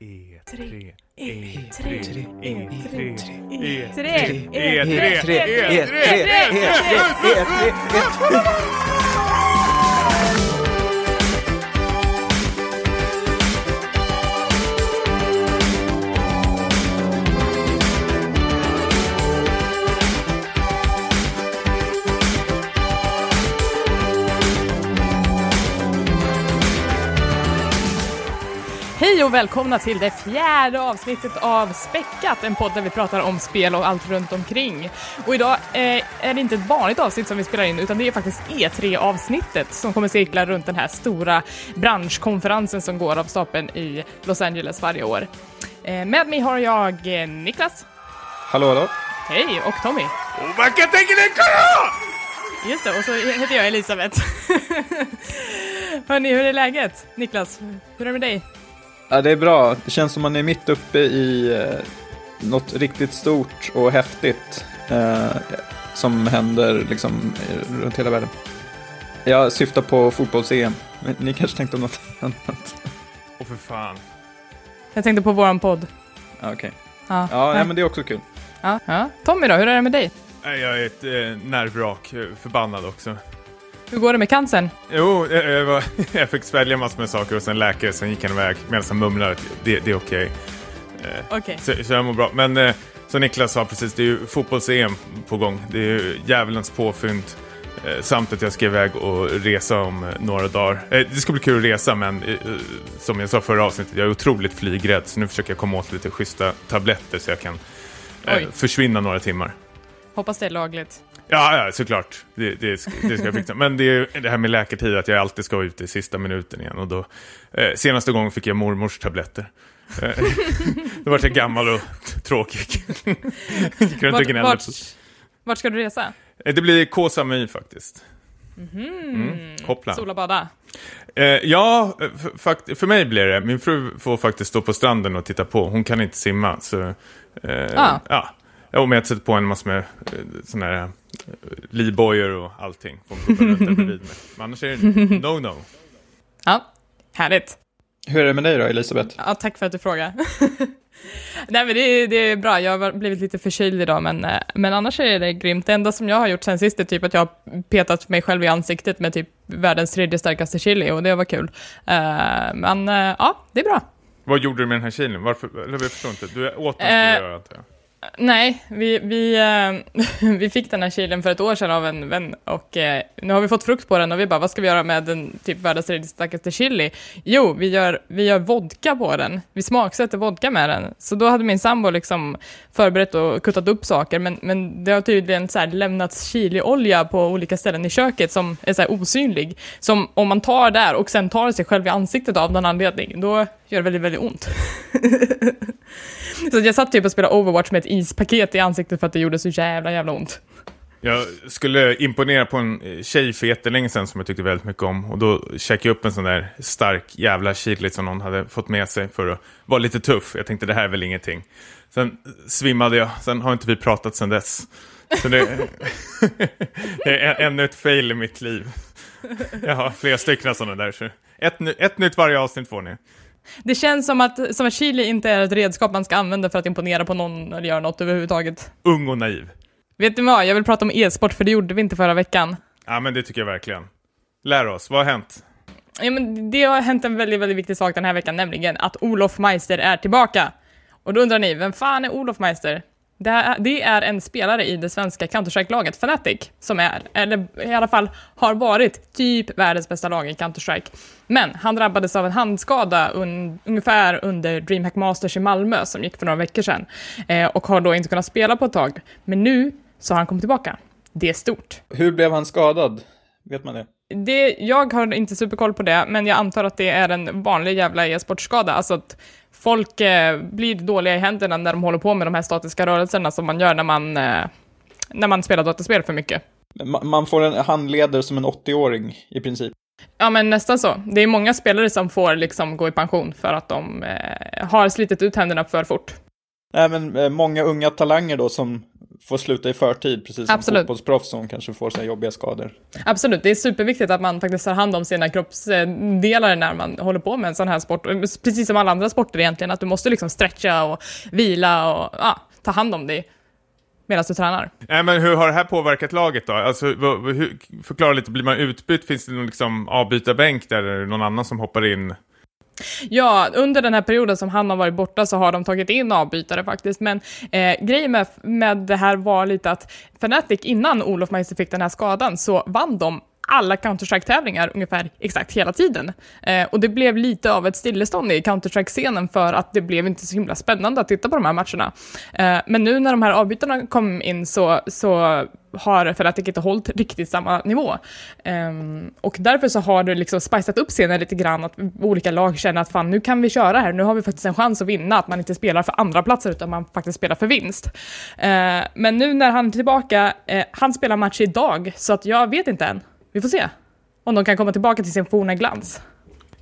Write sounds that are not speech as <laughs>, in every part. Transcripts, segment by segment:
E3, E3, E3, E3, E3, E3, Hej och välkomna till det fjärde avsnittet av Späckat, en podd där vi pratar om spel och allt runt omkring. Och idag eh, är det inte ett vanligt avsnitt som vi spelar in, utan det är faktiskt E3-avsnittet som kommer cirkla runt den här stora branschkonferensen som går av stapeln i Los Angeles varje år. Eh, med mig har jag eh, Niklas, Hallå, hallå. hej, och Tommy. Just det, och så heter jag Elisabeth. <laughs> Hörni, hur är läget? Niklas, hur är det med dig? Ja, det är bra. Det känns som man är mitt uppe i eh, något riktigt stort och häftigt eh, som händer liksom eh, runt hela världen. Jag syftar på fotbolls-EM. Men Ni kanske tänkte om något <laughs> annat? Åh för fan. Jag tänkte på våran podd. Ja, Okej. Ja, Ja, ja. ja, men det är också kul. Ja, ja. Tommy då, hur är det med dig? Jag är ett eh, nervvrak, förbannad också. Hur går det med cancern? Jo, jag, jag, var, <laughs> jag fick svälja massor med saker och sen läkare, sen gick han iväg medan han mumlade att det, det är okej. Eh, Okej. Så, så jag mår bra. Men eh, som Niklas sa precis, det är ju fotbolls-EM på gång. Det är ju djävulens påfynd. Eh, samt att jag ska iväg och resa om eh, några dagar. Det ska bli kul att resa men som jag sa förra avsnittet, jag är otroligt flygrädd. Så nu försöker jag komma åt lite schyssta tabletter så jag kan försvinna några timmar. Hoppas det är lagligt. Ja, ja såklart. Det, det, det ska jag fixa. Men det är det här med läkartid, att jag alltid ska vara ute i sista minuten igen. Och då, eh, senaste gången fick jag mormors tabletter. Eh, <laughs> då var jag gammal och tråkig. <laughs> Gick runt och Vart, gnällde. vart, vart ska du resa? Eh, Det blir Koh Samui faktiskt. Mm. Hoppla. Sola bada? Eh, ja, f- fakt- för mig blir det. Min fru får faktiskt stå på stranden och titta på. Hon kan inte simma. Så, eh, Ah. ja. Ja, men jag sätter på en massa med eh, såna här eh, livbojor och allting. Men annars är det <laughs> no-no. Ja, härligt. Hur är det med dig då, Elisabeth? Ja, tack för att du frågar. <laughs> Nej men det är, det är bra, jag har blivit lite förkyld idag men, eh, men annars är det grymt. Det enda som jag har gjort sen sist är typ att jag har petat mig själv i ansiktet med typ världens tredje starkaste chili och det var kul. Eh, men eh, ja, det är bra. Vad gjorde du med den här kilen? Varför? Eller jag förstår inte. Du åt den skulle antar jag. Nej, vi, vi, eh, <laughs> vi fick den här kilen för ett år sedan av en vän och eh, nu har vi fått frukt på den och vi bara, vad ska vi göra med den typ världens tredje starkaste chili? Jo, vi gör, vi gör vodka på den. Vi smaksätter vodka med den. Så då hade min sambo liksom förberett och kuttat upp saker, men, men det har tydligen så här lämnats chiliolja på olika ställen i köket som är så här osynlig. Som om man tar där och sen tar sig själv i ansiktet av någon anledning, då gör det väldigt, väldigt ont. <laughs> Så jag satt typ och spelade Overwatch med ett ispaket i ansiktet för att det gjorde så jävla jävla ont. Jag skulle imponera på en eh, tjej för jättelänge sedan som jag tyckte väldigt mycket om. Och då käkade jag upp en sån där stark jävla chili som någon hade fått med sig för att vara lite tuff. Jag tänkte det här är väl ingenting. Sen svimmade jag, sen har inte vi pratat sedan dess. Så det, <laughs> det är ännu ett fail i mitt liv. Jag har flera stycken sådana där. Så ett, ett nytt varje avsnitt får ni. Det känns som att, som att chili inte är ett redskap man ska använda för att imponera på någon eller göra något överhuvudtaget. Ung och naiv. Vet ni vad, jag vill prata om e-sport för det gjorde vi inte förra veckan. Ja men det tycker jag verkligen. Lär oss, vad har hänt? Ja, men det har hänt en väldigt, väldigt viktig sak den här veckan, nämligen att Olof Meister är tillbaka. Och då undrar ni, vem fan är Olof Meister? Det, här, det är en spelare i det svenska Counter-Strike-laget, Fnatic, som är, eller i alla fall har varit, typ världens bästa lag i Counter-Strike. Men han drabbades av en handskada un, ungefär under DreamHack Masters i Malmö, som gick för några veckor sedan, eh, och har då inte kunnat spela på ett tag. Men nu så har han kommit tillbaka. Det är stort. Hur blev han skadad? Vet man det? Det, jag har inte superkoll på det, men jag antar att det är en vanlig jävla e-sportskada. Alltså att folk eh, blir dåliga i händerna när de håller på med de här statiska rörelserna som man gör när man, eh, när man spelar dataspel för mycket. Ma- Man får en handleder som en 80-åring i princip. Ja, men nästan så. Det är många spelare som får liksom gå i pension för att de eh, har slitit ut händerna för fort. Nej, men eh, många unga talanger då som får sluta i förtid, precis som Absolut. fotbollsproffs som kanske får här jobbiga skador. Absolut, det är superviktigt att man faktiskt tar hand om sina kroppsdelar när man håller på med en sån här sport. Precis som alla andra sporter egentligen, att du måste liksom stretcha och vila och ja, ta hand om dig medan du tränar. Nej, men hur har det här påverkat laget då? Alltså, hur, förklara lite, blir man utbytt? Finns det någon liksom avbytarbänk där? Är det någon annan som hoppar in? Ja, under den här perioden som han har varit borta så har de tagit in avbytare faktiskt, men eh, grejen med, med det här var lite att Fnatic innan Olof Meister fick den här skadan så vann de alla Counter-Strike-tävlingar ungefär exakt hela tiden. Eh, och det blev lite av ett stillestånd i Counter-Strike-scenen för att det blev inte så himla spännande att titta på de här matcherna. Eh, men nu när de här avbytarna kom in så, så har det inte hållit riktigt samma nivå. Um, och därför så har det liksom spicat upp scenen lite grann, att olika lag känner att fan nu kan vi köra här, nu har vi faktiskt en chans att vinna, att man inte spelar för andra platser utan man faktiskt spelar för vinst. Uh, men nu när han är tillbaka, uh, han spelar match idag, så att jag vet inte än. Vi får se om de kan komma tillbaka till sin forna glans.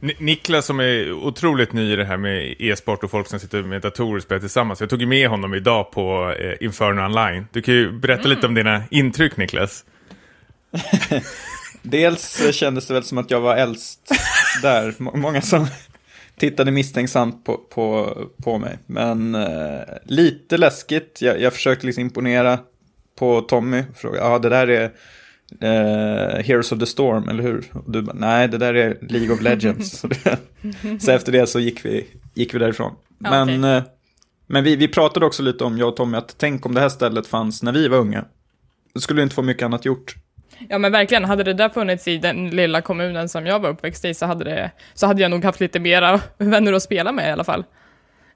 Ni- Niklas som är otroligt ny i det här med e-sport och folk som sitter med datorer och spelar tillsammans. Jag tog ju med honom idag på eh, Inferno Online. Du kan ju berätta lite om dina intryck Niklas. <laughs> Dels kändes det väl som att jag var äldst där. Må- Många som tittade misstänksamt på, på, på mig. Men eh, lite läskigt. Jag, jag försökte liksom imponera på Tommy. Fråga, ja det där är eh, Heroes of the Storm, eller hur? Och du bara, nej det där är League of Legends. <laughs> så, efter det så gick vi, gick vi därifrån. Ja, Men, eh, men vi, vi pratade också lite om, jag och Tommy, att tänk om det här stället fanns när vi var unga. Då skulle vi inte få mycket annat gjort. Ja men verkligen, hade det där funnits i den lilla kommunen som jag var uppväxt i så hade, det, så hade jag nog haft lite mera <laughs> vänner att spela med i alla fall.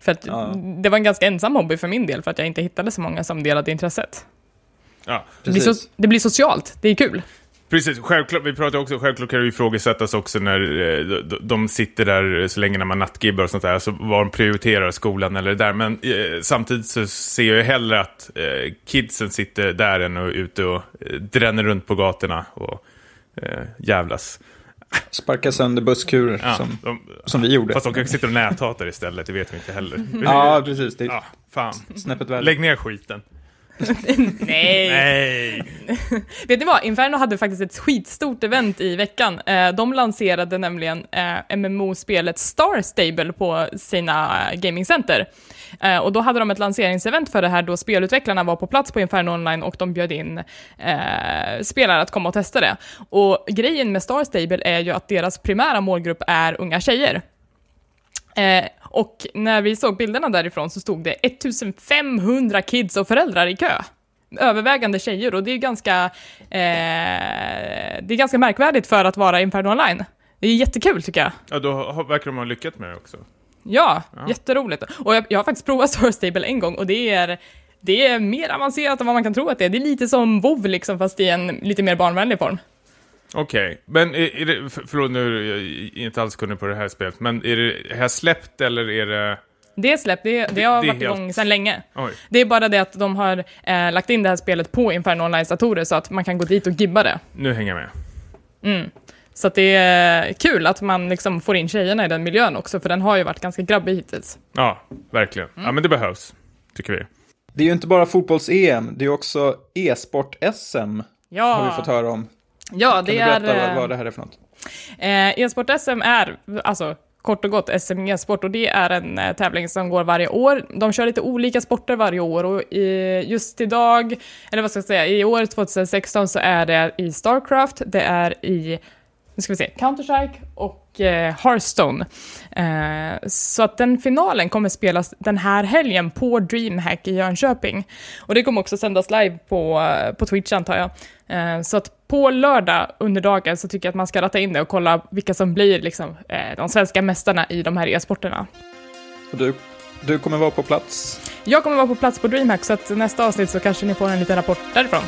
För att Ja. det var en ganska ensam hobby för min del, för att jag inte hittade så många som delade intresset. Ja, Det blir, so det blir socialt, det är kul. precis. Självklart, vi pratar också, självklart kan det ifrågasättas också när eh, de, de sitter där så länge när man nattgibbar och sånt där, så vad de prioriterar, skolan eller det där. Men eh, samtidigt så ser jag ju hellre att eh, kidsen sitter där än och ute och eh, dränner runt på gatorna och eh, jävlas. Sparka sönder busskurer Ja, som, de, som vi gjorde. Fast de kanske sitter och näthatar istället, det vet vi inte heller. Ja, precis. Det är Ja, fan. snäppet värre. Lägg ner skiten. <laughs> Nej! Nej! Vet ni vad? Inferno hade faktiskt ett skitstort event i veckan. Eh, de lanserade nämligen eh, MMO-spelet Star Stable på sina eh, gamingcenter. Och då hade de ett lanseringsevent för det här då spelutvecklarna var på plats på Inferno Online och de bjöd in spelare att komma och testa det. Och grejen med Star Stable är ju att deras primära målgrupp är unga tjejer. Och när vi såg bilderna därifrån så stod det 1500 kids och föräldrar i kö. Övervägande tjejer och det är ganska, eh, det är ganska märkvärdigt för att vara Inferno Online. Det är jättekul tycker jag. Ja, då har- verkar de ha lyckats med det också. Ja, jätteroligt. Och jag, jag har faktiskt provat <laughs> Star Stable en gång och det är, det är mer avancerat än vad man kan tro att det är. Det är lite som WoW liksom, fast i en lite mer barnvänlig form. Okej, men är, är det, för- förlåt nu är jag inte alls kunnig på det här spelet, men är det här släppt eller är det... Det är släppt, det, det har det är varit igång helt- sedan länge. Oj, Det är bara det att de har eh, lagt in det här spelet på Inferno Onlines datorer så att man kan gå dit och gibba det. nu hänger jag med. Så att det är kul att man liksom får in tjejerna i den miljön också, för den har ju varit ganska grabbig hittills. Ja, verkligen. Mm. Ja, men det behövs, tycker vi. Det är ju inte bara fotbolls-EM, det är också e-sport-SM Ja, har vi fått höra om. Ja Kan det du är... berätta vad, eh, vad det här är för något? Eh, E-sport-SM är, alltså kort och gott SM e-sport och det är en eh, tävling som går varje år. De kör lite olika sporter varje år och i, just idag, eller vad ska jag säga, i år 2016 så är det i Starcraft, det är i, nu ska vi se, Counter-Strike och eh, Hearthstone. Eh, så att den finalen kommer spelas den här helgen på DreamHack i Jönköping. Och det kommer också sändas live på, eh, på Twitch antar jag. Eh, så att på lördag under dagen så tycker jag att man ska ratta in det och kolla vilka som blir liksom, eh, de svenska mästarna i de här e-sporterna. Du, du kommer vara på plats. Jag kommer vara på plats på DreamHack så att nästa avsnitt så kanske ni får en liten rapport därifrån.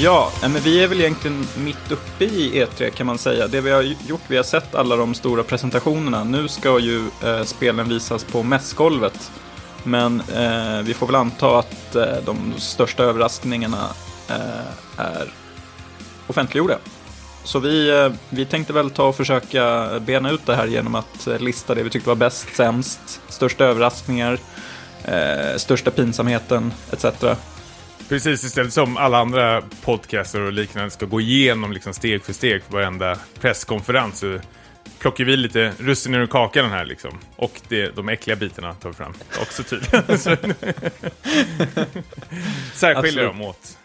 Ja, eh, men vi är väl egentligen mitt uppe i E3 kan man säga. Det vi har gjort, vi har sett alla de stora presentationerna. Nu ska ju eh, spelen visas på mässgolvet. Men eh, vi får väl anta att eh, de största överraskningarna eh, är offentliggjorda. Så vi, eh, vi tänkte väl ta och försöka bena ut det här genom att eh, lista det vi tyckte var bäst, sämst, största överraskningar, eh, största pinsamheten etc. Precis, istället som alla andra podcaster och liknande ska gå igenom liksom steg för steg på varenda presskonferens så plockar vi lite russinen ur kakan här liksom. Och det, de äckliga bitarna tar vi fram också tydligen. <laughs> Särskiljer dem åt.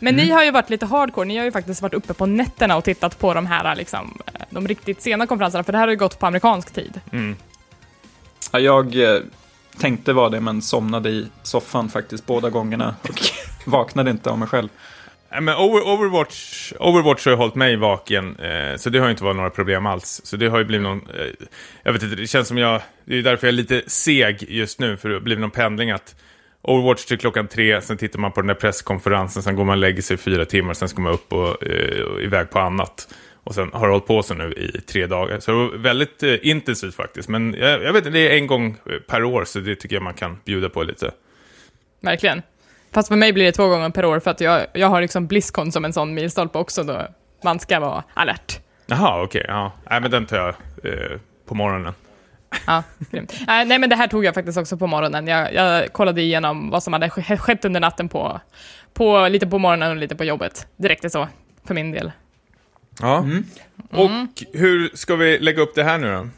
Men mm. ni har ju varit lite hardcore, ni har ju faktiskt varit uppe på nätterna och tittat på de här liksom, eh, de riktigt sena konferenserna, för det här har ju gått på amerikansk tid. Mm. Ja, jag eh, tänkte vara det, men somnade i soffan faktiskt båda gångerna och vaknade inte av mig själv. Men Overwatch, Overwatch har ju hållit mig vaken, eh, så det har ju inte varit några problem alls. Så det har ju blivit någon, eh, jag vet inte, det känns som jag, det är därför jag är lite seg just nu, för det har blivit någon pendling att Overwatch till klockan tre, sen tittar man på den där presskonferensen, sen går man och lägger sig i fyra timmar, sen ska man upp och, eh, och iväg på annat. Och sen har det hållit på så nu i tre dagar. Så det var väldigt eh, intensivt faktiskt. Men jag, jag vet inte, det är en gång per år, så det tycker jag man kan bjuda på lite. Verkligen. Fast för mig blir det två gånger per år, för att jag, jag har liksom Blizzcon som en sån milstolpe också, då man ska vara alert. Jaha, okej. Okay, ja. Nej, men den tar jag eh, på morgonen. Ja, grymt. Äh, nej, men det här tog jag faktiskt också på morgonen. Jag, jag kollade igenom vad som hade skett under natten på, på, lite på morgonen och lite på jobbet. Direkt så, för min del. Ja, mm. och mm. hur ska vi lägga upp det här nu då?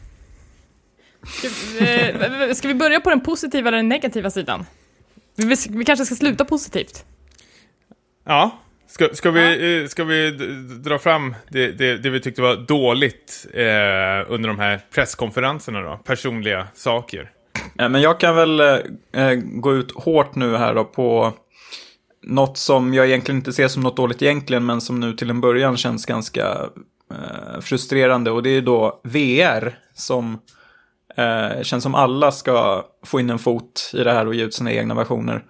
Ska vi, ska vi börja på den positiva eller den negativa sidan? Vi, vi kanske ska sluta positivt? Ja, Ska, ska, vi, eh, ska vi dra fram det, det, det vi tyckte var dåligt eh, under de här presskonferenserna då? Personliga saker. Men jag kan väl eh, gå ut hårt nu här då på något som jag egentligen inte ser som något dåligt egentligen, men som nu till en början känns ganska eh, frustrerande. Och det är då VR som eh, känns som alla ska få in en fot i det här och ge ut sina egna versioner.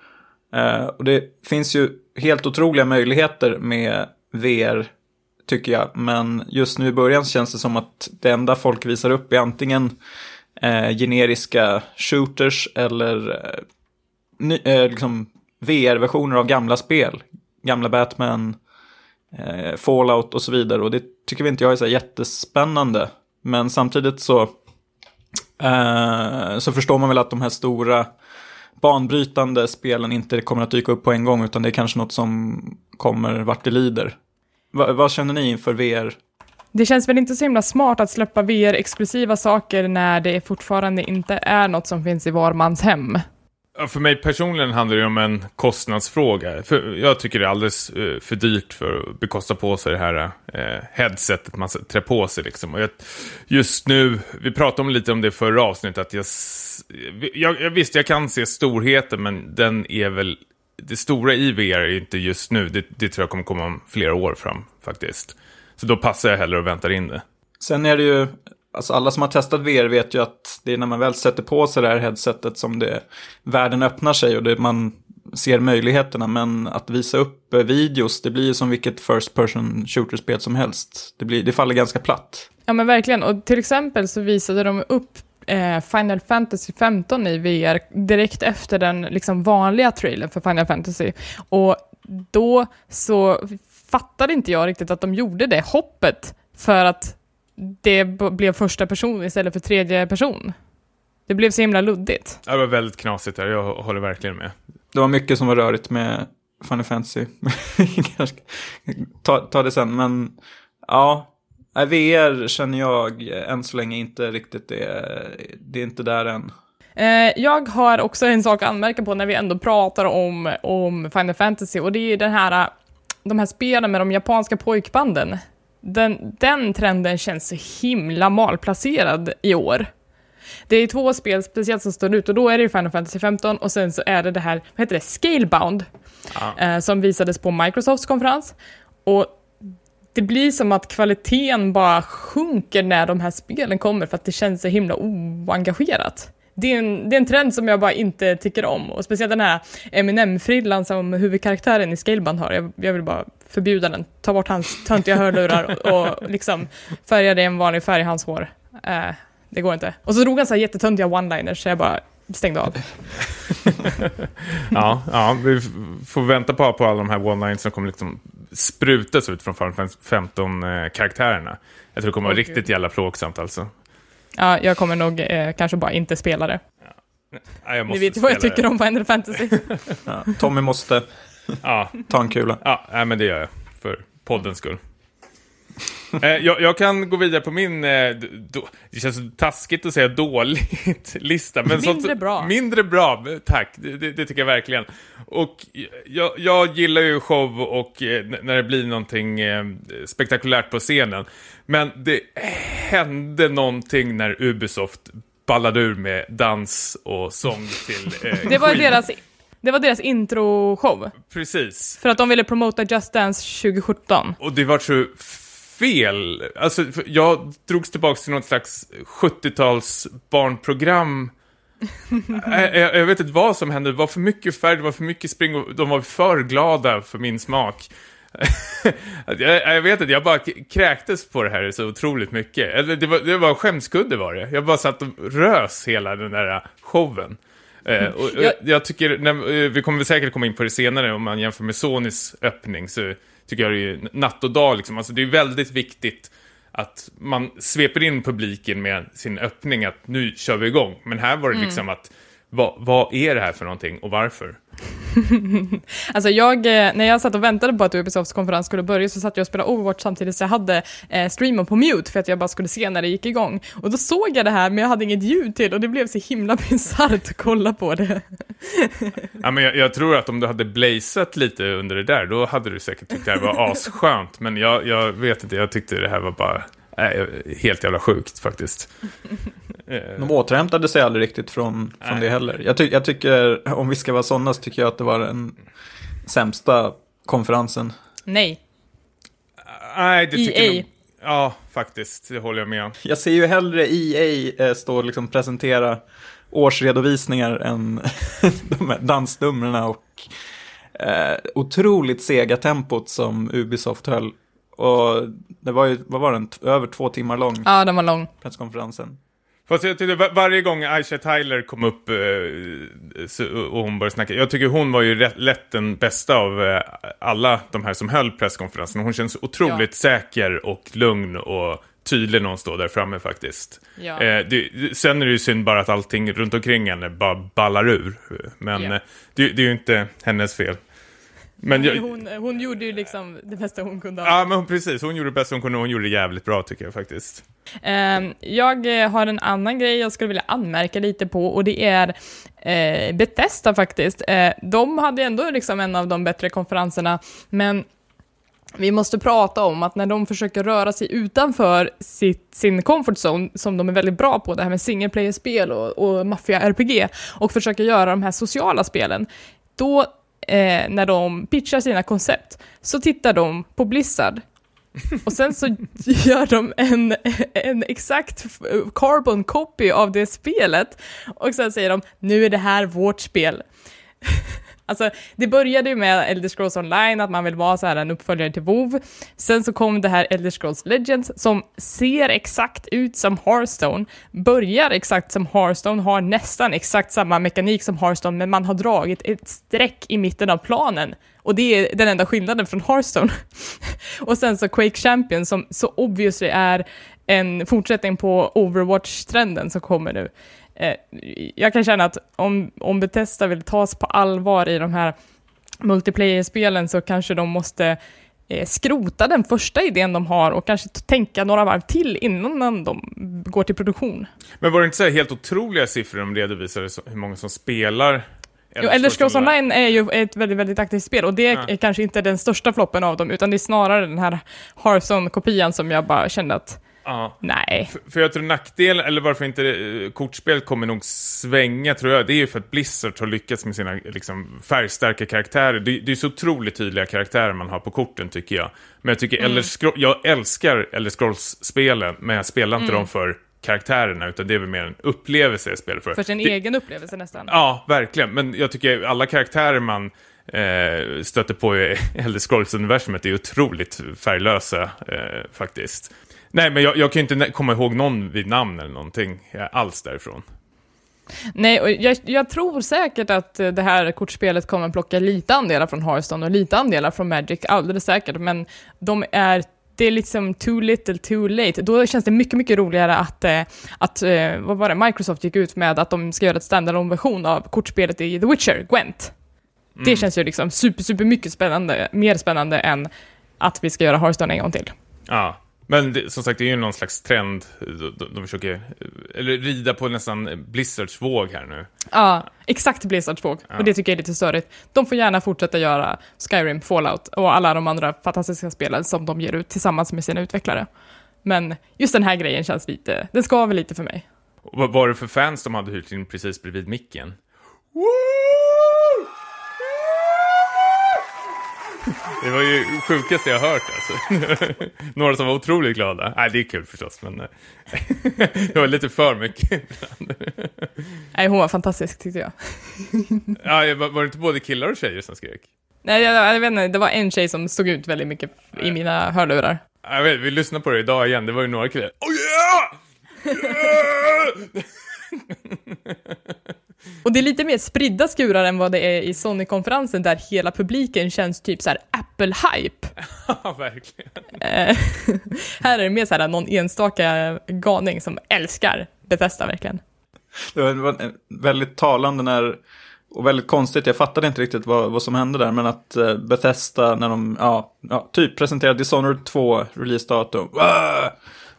Eh, och det finns ju helt otroliga möjligheter med VR, tycker jag. Men just nu i början känns det som att det enda folk visar upp är antingen eh, generiska shooters eller eh, eh, liksom VR-versioner av gamla spel. Gamla Batman, eh, Fallout och så vidare. Och det tycker vi inte jag är så jättespännande. Men samtidigt så, eh, så förstår man väl att de här stora banbrytande spelen inte kommer att dyka upp på en gång, utan det är kanske något som kommer vart det lider. Va, vad känner ni inför VR? Det känns väl inte så himla smart att släppa VR-exklusiva saker när det fortfarande inte är något som finns i var mans hem. För mig personligen handlar det om en kostnadsfråga. För jag tycker det är alldeles eh, för dyrt för att bekosta på sig det här eh, headsetet man trär på sig. Liksom. Och jag, just nu, vi pratade om lite om det förra avsnittet, att jag, jag, jag visst jag kan se storheten men den är väl, det stora i VR är inte just nu, det, det tror jag kommer komma om flera år fram faktiskt. Så då passar jag hellre och väntar in det. Sen är det ju Alltså alla som har testat VR vet ju att det är när man väl sätter på sig det här headsetet som det, världen öppnar sig och det, man ser möjligheterna. Men att visa upp eh, videos, det blir ju som vilket first person shooter-spel som helst. Det, blir, det faller ganska platt. Ja men verkligen, och till exempel så visade de upp eh, Final Fantasy 15 i VR direkt efter den liksom vanliga trailern för Final Fantasy. Och då så fattade inte jag riktigt att de gjorde det hoppet för att det blev första person istället för tredje person. Det blev så himla luddigt. det var väldigt knasigt där, jag håller verkligen med. Det var mycket som var rörigt med Final Fantasy. <laughs> ta, ta det sen, men ja. VR känner jag än så länge inte riktigt det, det är inte där än. Eh, jag har också en sak att anmärka på när vi ändå pratar om, om Final Fantasy och det är den här, de här spelen med de japanska pojkbanden den, den trenden känns så himla malplacerad i år. Det är två spel speciellt som står ut och då är det ju Final Fantasy 15 och sen så är det det här, vad heter det, Scalebound, ah. eh, som visades på Microsofts konferens. Och det blir som att kvaliteten bara sjunker när de här spelen kommer för att det känns så himla oengagerat det är, en, det är en trend som jag bara inte tycker om. Och speciellt den här Eminem-frillan som huvudkaraktären i Scaleband har. Jag, jag, vill bara förbjuda den. Ta bort hans töntiga hörlurar och, och liksom färga det en vanlig färg i hans hår. Uh, det går inte. Och så drog han så här jättetöntiga one-liners, så jag bara stängde av. <laughs> ja, ja, vi får vänta på, på alla de här one-lines som kommer liksom sprutas ut från Final Fantasy 15-karaktärerna. Jag tror det kommer vara Åh, riktigt jävla plågsamt alltså. Ja, jag kommer nog eh, kanske bara inte spela det. Ja, jag Ni vet ju vad jag tycker det. om Final Fantasy. <laughs> Ja, Tommy måste Ja, ta en kula. ja nej, men det gör jag. För poddens skull. eh, jag, jag kan gå vidare på min, eh, då, det känns taskigt att säga dåligt <laughs> lista. Men Mindre sånt, bra. Mindre bra, tack. Det, det, det tycker jag verkligen. Och jag, jag gillar ju show och eh, när det blir någonting eh, spektakulärt på scenen. Men det hände någonting när Ubisoft ballade ur med dans och sång till eh, <laughs> Det var deras, det var deras introshow. Precis. För att de ville promota Just Dance 2017. Och det var så fel. Alltså, jag drogs tillbaka till något slags 70-tals barnprogram. <laughs> jag, jag, jag vet inte vad som hände. Det var för mycket färg, det var för mycket spring och de var för glada för min smak. Jag, jag vet inte, jag bara kräktes på det här så otroligt mycket. Eller det var, det var skämskudde var det. Jag bara satt och rös hela den där showen. Eh, och, och Jag- jag tycker, när, eh, vi kommer säkert komma in på det senare om man jämför med Sonys öppning så tycker jag det är natt och dag liksom. Alltså det är väldigt viktigt att man sveper in publiken med sin öppning att nu kör vi igång. Men här var det liksom att vad, vad är det här för någonting och varför? <laughs> Alltså jag, eh, när jag satt och väntade på att Ubisofts konferens skulle börja så satt jag och spelade Overwatch samtidigt så jag hade eh, streamen på mute för att jag bara skulle se när det gick igång. Och då såg jag det här men jag hade inget ljud till och det blev så himla <laughs> bisarrt att kolla på det. <laughs> Ja, men jag, jag tror att om du hade blazat lite under det där, då hade du säkert tyckt det här var asskönt. Men jag, jag vet inte, jag tyckte det här var bara helt jävla sjukt faktiskt. <laughs> Eh, De återhämtade sig aldrig riktigt från, från Nej. det heller. Jag, ty- jag tycker, om vi ska vara sådana, så tycker jag att det var den sämsta konferensen. Nej. Nej, det tycker EA. nog... Ja, faktiskt. Det håller jag med om. Jag ser ju hellre EA eh, stå och liksom presentera årsredovisningar än <laughs> de här dansnumren och eh, otroligt sega tempot som Ubisoft höll. Och det var ju, vad var den, över två timmar lång Ja, den var lång. presskonferensen. Fast jag tyckte var, varje gång Aisha Tyler kom upp eh, och hon började snacka, jag tycker hon var ju rätt, lätt den bästa av eh, alla de här som höll presskonferensen. Hon känns otroligt säker och lugn och tydlig när hon står där framme faktiskt. Ja. Eh, det, sen är det ju synd bara att allting runt omkring henne bara ballar ur. Men Ja. eh, det, det är ju inte hennes fel. Men jag, Hon, hon gjorde ju liksom det bästa hon kunde. ja, men precis, hon gjorde det bästa hon kunde och hon gjorde det jävligt bra tycker jag faktiskt. Ehm, jag eh, har en annan grej jag skulle vilja anmärka lite på och det är eh, Bethesda faktiskt. Eh, de hade ändå liksom en av de bättre konferenserna, men vi måste prata om att när de försöker röra sig utanför sitt, sin comfort zone, som de är väldigt bra på, det här med single player-spel och, och maffia-RPG, och försöker göra de här sociala spelen, då eh, när de pitchar sina koncept, så tittar de på Blizzard och sen så <laughs> gör de en, en exakt carbon copy av det spelet och sen säger de nu är det här vårt spel. <laughs> Alltså, det började ju med Elder Scrolls Online, att man vill vara så här en uppföljare till WoW. Sen så kom det här Elder Scrolls Legends, som ser exakt ut som Hearthstone, börjar exakt som Hearthstone, har nästan exakt samma mekanik som Hearthstone, men man har dragit ett streck i mitten av planen. Och det är den enda skillnaden från Hearthstone. <laughs> och sen så Quake Champion, som så obviously är en fortsättning på Overwatch-trenden som kommer nu. Eh, jag kan känna att om, om Bethesda vill tas på allvar i de här multiplayer-spelen så kanske de måste eh, skrota den första idén de har och kanske tänka några varv till innan de går till produktion. Men var det inte så helt otroliga siffror de redovisade hur många som spelar? Jo, Elder Scrolls Online är ju ett väldigt, väldigt aktivt spel och det Ja. är kanske inte den största floppen av dem, utan det är snarare den här Hearthstone-kopian som jag bara kände att, Ja. nej. För, för jag tror nackdelen, eller varför inte eh, kortspel kommer nog svänga, tror jag, det är ju för att Blizzard har lyckats med sina liksom, färgstarka karaktärer. Det, det är så otroligt tydliga karaktärer man har på korten, tycker jag. Men jag tycker Elder Scroll, jag älskar Elder Scrolls-spelen, men jag spelar inte dem för karaktärerna, utan det är väl mer en upplevelse jag spelar för. För sin det, egen upplevelse nästan. Ja, verkligen. Men jag tycker alla karaktärer man eh, stöter på i <laughs> Elder Scrolls-universumet är otroligt färglösa, eh, faktiskt. Nej, men jag, jag kan ju inte komma ihåg någon vid namn eller någonting alls därifrån. Nej, och jag, jag, tror säkert att det här kortspelet kommer plocka lite andelar från Hearthstone och lite andelar från Magic, alldeles säkert, men de är det är liksom too little, too late. Då känns det mycket, mycket roligare att, eh, att eh, vad var det, Microsoft gick ut med att de ska göra ett standalone version av kortspelet i The Witcher, Gwent. Mm. Det känns ju liksom super, super mycket spännande, mer spännande än att vi ska göra Hearthstone en gång till. Ja, men det, som sagt, det är ju någon slags trend. De, de försöker eller rida på nästan Blizzards våg här nu. Ja, exakt Blizzards våg. Ja. Och det tycker jag är lite störigt. De får gärna fortsätta göra Skyrim, Fallout och alla de andra fantastiska spelen som de ger ut tillsammans med sina utvecklare. Men just den här grejen känns lite, den skaver lite för mig. Och vad var det för fans de hade hyrt in precis bredvid micken? Woo! <laughs> Det var ju sjukaste jag hört alltså. <laughs> Några som var otroligt glada. Nej, det är kul förstås, men eh, <laughs> det var lite för mycket. Nej, hon var fantastisk tyckte jag. ja, var det inte både killar och tjejer som skrek? Nej, jag, jag vet inte, det var en tjej som stod ut väldigt mycket i mina hörlurar. Jag vet, vi lyssnade på det idag igen, det var ju några killar. Oh yeah! yeah! Och det är lite mer spridda skurar än vad det är i Sony-konferensen där hela publiken känns typ så Apple-hype. <laughs> Ja, verkligen. Eh, <laughs> här är det mer så här någon enstaka galning som älskar Bethesda verkligen. Det var väldigt talande när, och väldigt konstigt, jag fattade inte riktigt vad, vad som hände där, men att eh, Bethesda när de, ja, ja typ presenterade Dishonored 2 releasedatum,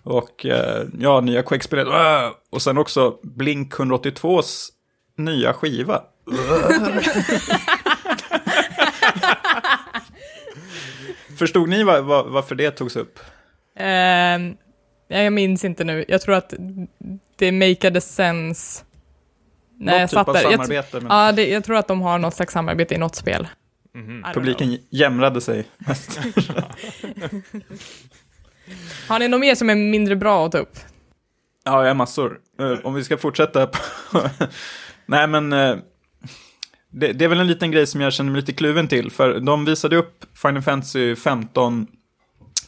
och eh, ja, nya Quake-spelet, och sen också Blink 182s nya skiva. <laughs> Förstod ni var, var, varför det togs upp? Uh, jag minns inte nu. Jag tror att det makade sense. Nej, något jag typ fattar. av samarbete? Jag, men... Ja, det, jag tror att de har något slags samarbete i något spel. Mm -hmm. Publiken jämrade sig mest. <laughs> har ni något mer som är mindre bra att ta upp? Ja, jag har massor. Eh, om vi ska fortsätta på Nej, men eh, det, det, är väl en liten grej som jag känner mig lite kluven till. För de visade upp Final Fantasy 15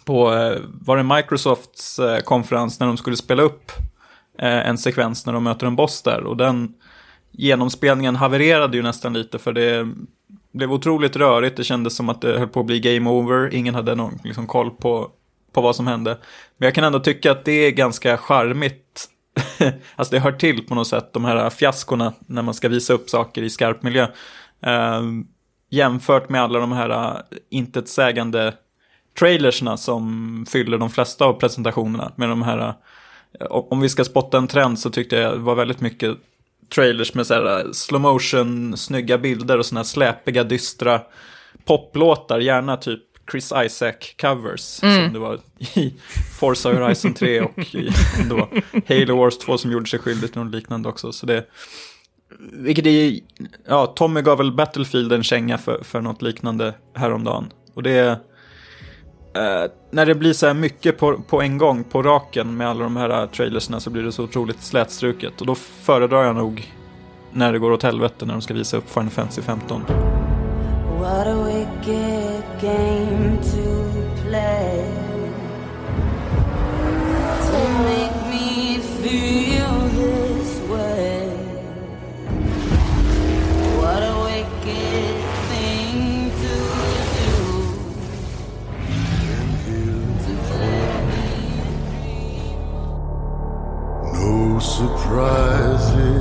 på, eh, var det Microsofts eh, konferens när de skulle spela upp en sekvens när de möter en boss där. Och den genomspelningen havererade ju nästan lite för det blev otroligt rörigt. Det kändes som att det höll på att bli game over. Ingen hade någon liksom, koll på, på vad som hände. Men jag kan ändå tycka att det är ganska charmigt <laughs> alltså det hör till på något sätt, de här fiaskorna när man ska visa upp saker i skarp miljö. Eh, jämfört med alla de här eh, intetsägande trailersna som fyller de flesta av presentationerna. Med de här, eh, om vi ska spotta en trend så tyckte jag det var väldigt mycket trailers med så här eh, slow motion, snygga bilder och sådana här släpiga, dystra poplåtar, gärna typ Chris Isaac-covers. Mm. Som det var i Forza Horizon 3 och i det var Halo Wars 2 som gjorde sig skyldig till något liknande också. Så det, vilket är, ja, Tommy gav väl Battlefield en känga för, för något liknande häromdagen. Och det är, eh, när det blir så här mycket på, på en gång, på raken med alla de här trailersna så blir det så otroligt slätstruket. Och då föredrar jag nog när det går åt helvete när de ska visa upp Final Fantasy 15. What a wicked game to play. To make me feel this way. What a wicked thing to do. No surprises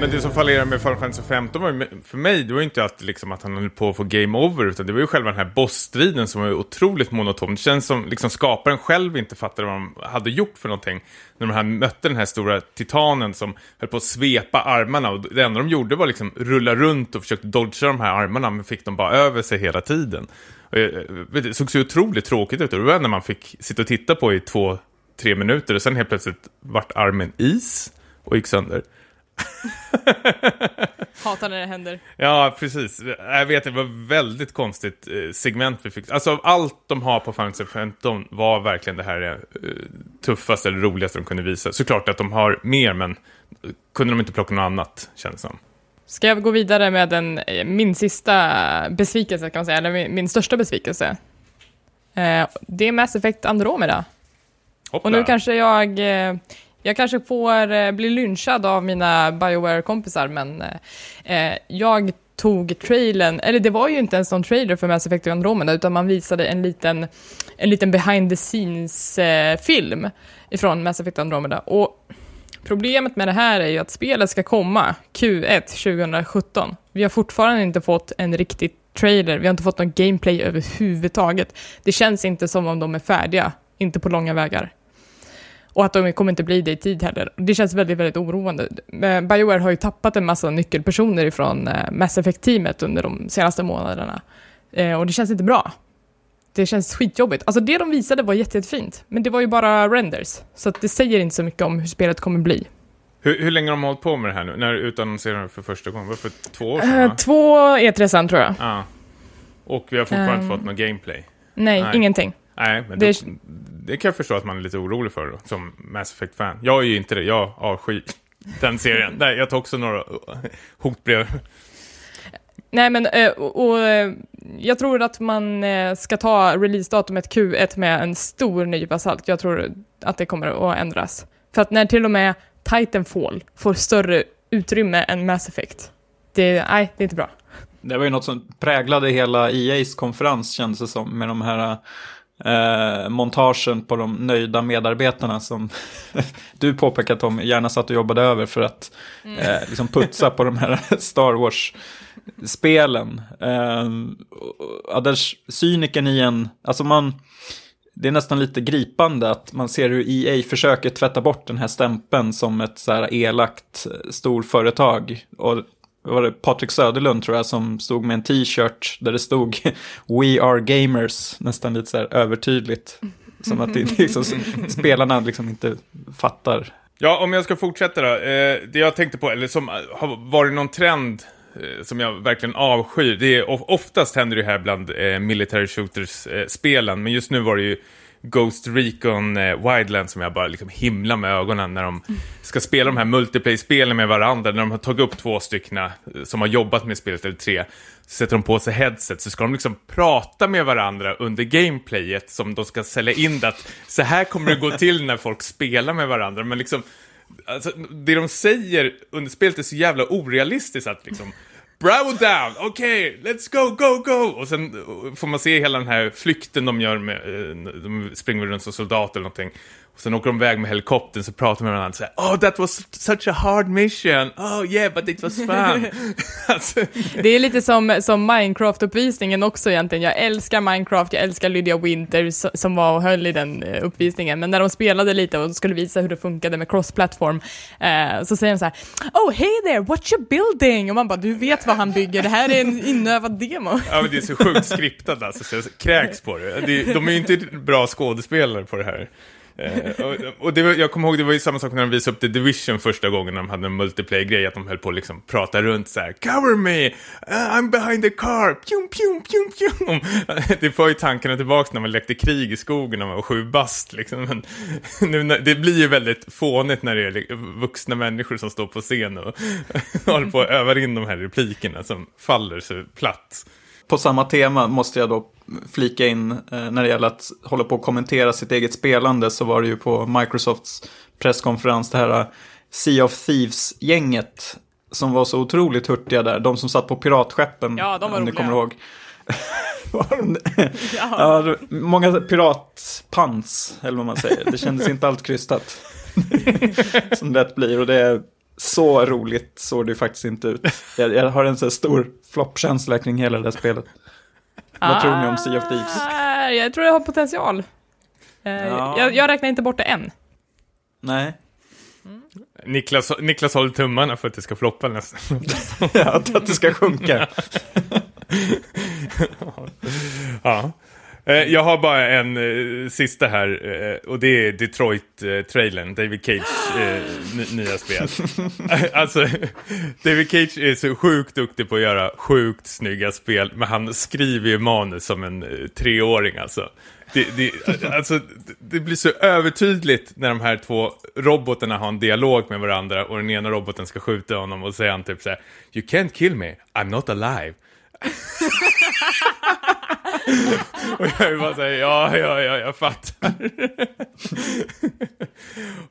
Men det som fallerade med Final Fantasy 15 var ju, för mig, det var ju inte att, liksom att han höll på att få game over, utan det var ju själva den här bossstriden som var otroligt monoton. Det känns som liksom skaparen själv inte fattade vad de hade gjort för någonting. När de här mötte den här stora titanen som höll på att svepa armarna och det enda de gjorde var liksom rulla runt och försökte dodga de här armarna, men fick dem bara över sig hela tiden. Och eh, det såg så otroligt tråkigt ut och det var när man fick sitta och titta på i två, tre minuter och sen helt plötsligt vart armen is och gick sönder. <laughs> Hatar när det händer. Ja, precis. Jag vet, det var väldigt konstigt eh, segment vi fick. Alltså, allt de har på Final 15 var verkligen det här eh, tuffaste eller roligaste de kunde visa. Såklart att de har mer, men kunde de inte plocka något annat, känns det som. Ska jag gå vidare med en, eh, min sista besvikelse, kan man säga, eller min, min största besvikelse? Eh, det är Mass Effect Andromeda. Hoppla. Och nu kanske jag... Jag kanske får eh, bli lynchad av mina Bioware-kompisar, men eh, eh, jag tog trailern, eller det var ju inte ens någon trailer för Mass Effect Andromeda, utan man visade en liten, en liten behind the scenes-film eh, ifrån Mass Effect Andromeda. Och problemet med det här är ju att spelet ska komma Q1 2017. Vi har fortfarande inte fått en riktig trailer, vi har inte fått någon gameplay överhuvudtaget. Det känns inte som om de är färdiga, inte på långa vägar. Och att de kommer inte bli det i tid heller. Det känns väldigt, väldigt oroande. Eh, Bioware har ju tappat en massa nyckelpersoner ifrån eh, Mass Effect-teamet under de senaste månaderna. Eh, och det känns inte bra. Det känns skitjobbigt. Alltså det de visade var jätte, jättefint, men det var ju bara renders. Så det säger inte så mycket om hur spelet kommer bli. Hur, hur länge har de hållit på med det här nu? När utannonserade de för första gången? Var det för två år sedan? Uh, va? två E3 sen tror jag. Ja. Och vi har fortfarande Ehm. inte fått någon gameplay. Nej, Nej. ingenting. Nej, men Det det, det kan jag förstå att man är lite orolig för då, som Mass Effect-fan. Jag är ju inte det, jag avskyr <laughs> den serien. Nej, jag tar också några hotbrev. Nej, men eh, och, och, eh, jag tror att man eh, ska ta releasedatumet Q1 med en stor nypa salt. Jag tror att det kommer att ändras. För att när till och med Titanfall får större utrymme än Mass Effect, det, nej, det är inte bra. Det var ju något som präglade hela EAs konferens kändes det som. Med de här eh, montagen på de nöjda medarbetarna som <laughs> du påpekat de gärna satt och jobbade över för att eh, liksom putsa på de här <laughs> Star Wars-spelen. Eh, ja, där cyniken i en, alltså man, det är nästan lite gripande att man ser hur EA försöker tvätta bort den här stämpeln som ett så här elakt eh, storföretag. Och var det Patrik Söderlund tror jag som stod med en t-shirt där det stod We are gamers, nästan lite så här övertydligt. Som att det, liksom, spelarna liksom inte fattar. Ja, om jag ska fortsätta då. Eh, det jag tänkte på, eller som eh, har varit någon trend eh, som jag verkligen avskyr. Det är, oftast händer det här bland eh, military shooters-spelen, eh, men just nu var det ju Ghost Recon eh, Wildlands som jag bara liksom himlar med ögonen när de ska spela de här multiplayer-spelen med varandra. När de har tagit upp två stycken eh, som har jobbat med spelet, eller tre, så sätter de på sig headset så ska de liksom prata med varandra under gameplayet som de ska sälja in det att så här kommer det gå till när folk spelar med varandra. Men liksom, alltså, det de säger under spelet är så jävla orealistiskt att liksom Bravo down, okej, let's go, go, go! Och sen eh, får man se hela den här flykten de gör med, eh, de springer runt som soldater eller någonting. Och sen åker de iväg med helikoptern så pratar de med varandra så här, Oh that was such a hard mission, oh yeah but it was fun. <laughs> alltså, Det är lite som, som Minecraft-uppvisningen också egentligen. Jag älskar Minecraft, jag älskar Lydia Winter som var och höll i den eh, uppvisningen. Men när de spelade lite och skulle visa hur det funkade med cross-platform, eh, så säger de så här Oh hey there, what's your building? Och man bara, du vet vad han bygger, det här är en inövad demo. <laughs> ja men det är så sjukt skriptat alltså, så jag kräks på det de är ju inte bra skådespelare på det här. Eh, och och det var, jag kommer ihåg, det var ju samma sak när de visade upp The Division första gången när de hade en multiplayer-grej, att de höll på att liksom prata runt så här, Cover me! Uh, I'm behind the car! Pjum, pjum, pjum, pjum! <laughs> Det får ju tankarna tillbaka när man lekte krig i skogen när man var sju bast liksom. Men <laughs> nu, det blir ju väldigt fånigt när det är vuxna människor som står på scen och <laughs> håller på att öva in de här replikerna som faller så platt. På samma tema måste jag då flika in eh, när det gäller att hålla på och kommentera sitt eget spelande så var det ju på Microsofts presskonferens det här eh, Sea of Thieves-gänget som var så otroligt hurtiga där. De som satt på piratskeppen, Ja, de var om ni roliga. kommer ihåg. <laughs> <laughs> Ja. ja, många piratpants, eller vad man säger. Det kändes inte allt krystat. <laughs> som det blir, och det så roligt såg det ju faktiskt inte ut. Jag, jag har en så stor floppkänsla kring hela det här spelet. Vad tror ni om Sea of Thieves? Ah, Jag tror det har potential. Eh, Ja. jag, jag räknar inte bort det än. Nej, Niklas, Niklas håller tummarna för att det ska floppa nästan. <laughs> ja, att det ska sjunka. <laughs> ja. Eh, Jag har bara en eh, sista här eh, och det är Detroit-trailern, David Cage eh, ny- nya spel. <laughs> alltså, David Cage är så sjukt duktig på att göra sjukt snygga spel, men han skriver ju manus som en eh, treåring alltså. Det, det, alltså, det blir så övertydligt när de här två robotarna har en dialog med varandra och den ena roboten ska skjuta honom och säger han typ så här You can't kill me, I'm not alive. <laughs> <laughs> Och jag är bara säger ja, ja, ja, jag fattar.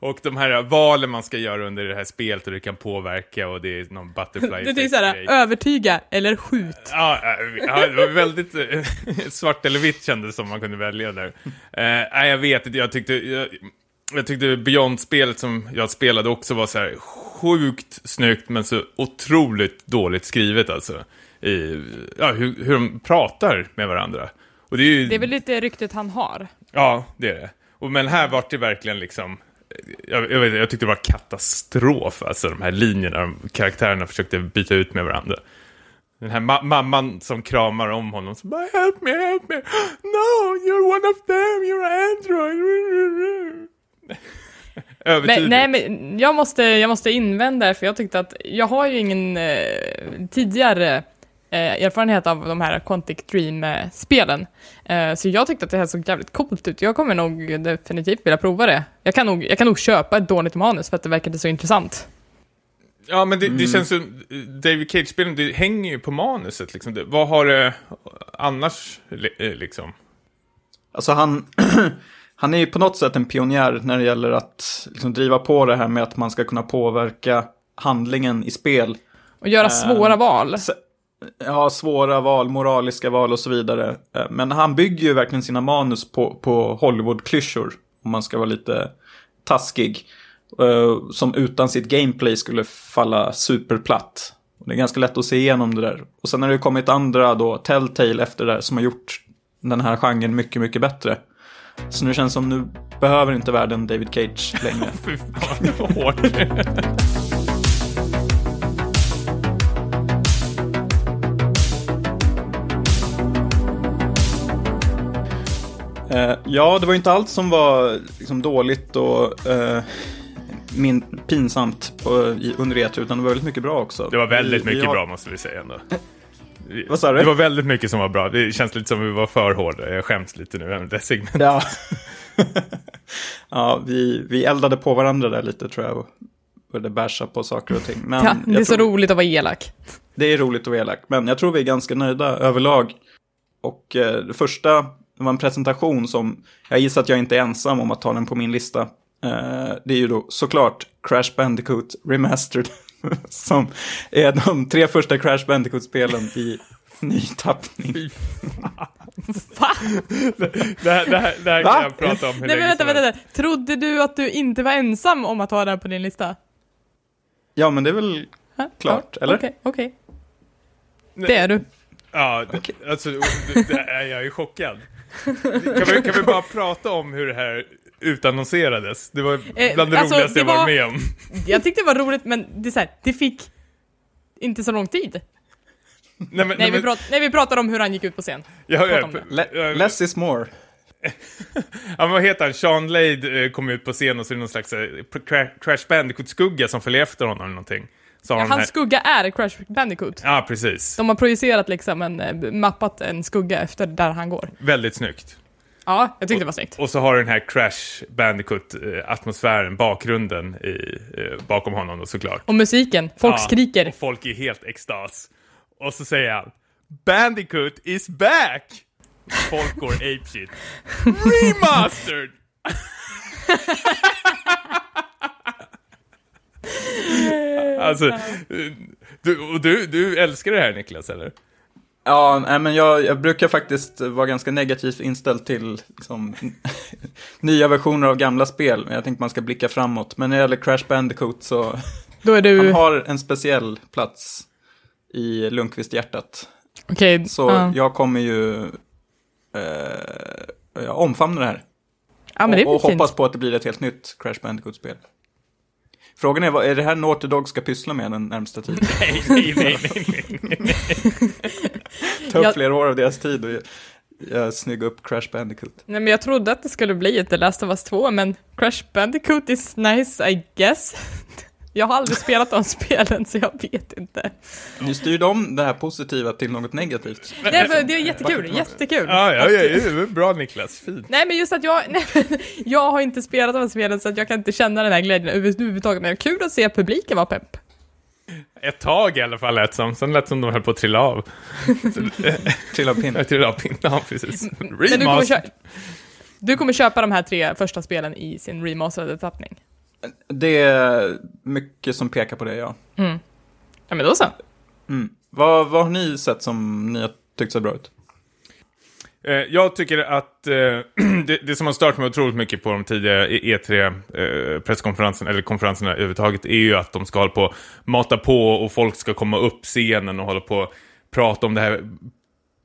<laughs> och de här valen man ska göra under det här spelet och det kan påverka och det är någon butterfly Det är såhär, övertyga eller skjut. Ja, ja, det var väldigt eh, <laughs> svart eller vitt kändes som man kunde välja där. Eh, nej, jag vet inte, jag tyckte... Jag, jag tyckte Beyond-spelet som jag spelade också var så här sjukt snyggt men så otroligt dåligt skrivet alltså. I, ja, hur, hur de pratar med varandra. Och det är ju... Det är väl lite ryktet han har. Ja, det är det. Och, men här var det verkligen liksom... Jag, jag, vet, jag tyckte det var katastrof, alltså de här linjerna, de karaktärerna försökte byta ut med varandra. Den här ma mamman som kramar om honom, så bara help me, help me, <gasps> no, you're one of them, you're an android. <laughs> Men, nej, men jag måste, jag måste invända, för jag tyckte att jag har ju ingen eh, tidigare eh, erfarenhet av de här Quantic Dream-spelen. Eh, så jag tyckte att det här såg jävligt coolt ut. Jag kommer nog definitivt vilja prova det. Jag kan nog, jag kan nog köpa ett dåligt manus för att det verkade så intressant. Ja, men det, det känns som, David Cage-spelen, det hänger ju på manuset liksom. Det, vad har det annars, eh, liksom? Alltså han, <clears throat> han är ju på något sätt en pionjär när det gäller att liksom driva på det här med att man ska kunna påverka handlingen i spel. Och göra svåra val. Ja, svåra val, moraliska val och så vidare. Eh, men han bygger ju verkligen sina manus på, på Hollywood-klyschor, om man ska vara lite taskig. Eh, som utan sitt gameplay skulle falla superplatt. Det är ganska lätt att se igenom det där. Och sen har det ju kommit andra då, Telltale efter det där, som har gjort den här genren mycket, mycket bättre. Så nu känns det som nu behöver inte världen David Cage längre. <laughs> Fy fan, vad hårt. <laughs> Eh, ja, det var ju inte allt som var liksom, dåligt och eh, min, pinsamt på, i, under E3, utan det var väldigt mycket bra också. Det var väldigt Vi- vi mycket har- bra måste vi säga ändå. Vi- Vad sa du? Det var väldigt mycket som var bra. Det känns lite som att vi var för hårda. Jag skäms lite nu över det segmentet. Ja, <laughs> ja vi, vi eldade på varandra där lite tror jag och började basha på saker och ting. Men Ja, det är jag så tror, roligt att vara elak. det är roligt att vara elak, men jag tror vi är ganska nöjda överlag. Och eh, det första var en presentation som, jag gissar att jag inte är ensam om att ta den på min lista. Eh, det är ju då såklart Crash Bandicoot Remastered. <laughs> som är de tre första Crash Bandicoot-spelen i ny tappning. <laughs> Va? Det här, det här, det här Va? kan jag prata om hur Nej länge men vänta, vänta, vänta. Trodde du att du inte var ensam om att ha det här på din lista? Ja, men det är väl Ha? Klart, Ja, eller? Okej, okej. Det är du. Ja, det- alltså, det, det är, jag är chockad. Kan vi, kan vi bara prata om hur det här utannonserades? Det var Eh, bland det alltså, roligaste det jag varit var- med om. Jag tyckte det var roligt, men det, är så här, det fick inte så lång tid. Nej, men, Nej, nej, vi, prat, nej, vi pratar om hur han gick ut på scen. ja, ja. Le- less is more. <laughs> Ja, vad heter han? Sean Lade eh, kom ut på scen och så är det någon slags eh, Cra- Crash Bandicoot-skugga som följer efter honom eller någonting. Ja, han här... hans skugga är Crash Bandicoot. Ja, precis. De har projicerat liksom en, eh, mappat en skugga efter där han går. Väldigt snyggt. Ja, jag tyckte det var snyggt. Och så har du den här Crash Bandicoot-atmosfären, bakgrunden i, eh, bakom honom då, såklart. Och musiken, folk Ja, skriker. Och folk är helt extas. Och så säger han Bandicoot is back! Folk går apeshit. <laughs> Remastered! <laughs> alltså, du, och du, du älskar det här Niklas, eller? Ja, nej, men jag, jag brukar faktiskt vara ganska negativt inställd till liksom, <laughs> nya versioner av gamla spel. Men jag tänkte man ska blicka framåt. Men när det gäller Crash Bandicoot så Då är du... han har en speciell plats i Lundqvist-hjärtat. Okej, Så ja. jag kommer ju eh, jag omfamnar det här. ja, men det och och hoppas på att det blir ett helt nytt Crash Bandicoot-spel. Frågan är, vad är det här Naughty Dog ska pyssla med den närmsta tiden? <laughs> Nej, nej, nej, nej, nej. Ta upp Jag- flera år av deras tid och jag snygga upp Crash Bandicoot. Nej, men jag trodde att det skulle bli ett The Last of Us 2, men Crash Bandicoot is nice, I guess. <laughs> Jag har aldrig spelat de <laughs> spelen, så jag vet inte. Ni styrde om det här positiva till något negativt. Nej, för det är jättekul, jättekul. Ja, ja, ja, ja, bra Niklas, fint. Nej, men just att jag, <laughs> nej, jag har inte spelat de här spelen, så att jag kan inte känna den här glädjen överhuvudtaget, men det är kul att se att publiken var pepp. Ett tag i alla fall lät som, sen lät som de höll på att trilla av. <laughs> Till av pinn. Jag trillade av pinnen, ja precis. Men du kommer, köpa, du kommer köpa de här tre första spelen i sin remasterade tappning. Det mycket som pekar på det, ja. Ja, men då så. Mm. Vad, vad har ni sett som ni har tyckt så bra ut? Eh, Jag tycker att eh, <clears throat> det, det som har stört mig otroligt mycket på de tidigare E3-presskonferenserna, eller konferenserna överhuvudtaget, är ju att de ska hålla på mata på och folk ska komma upp scenen och hålla på prata om det här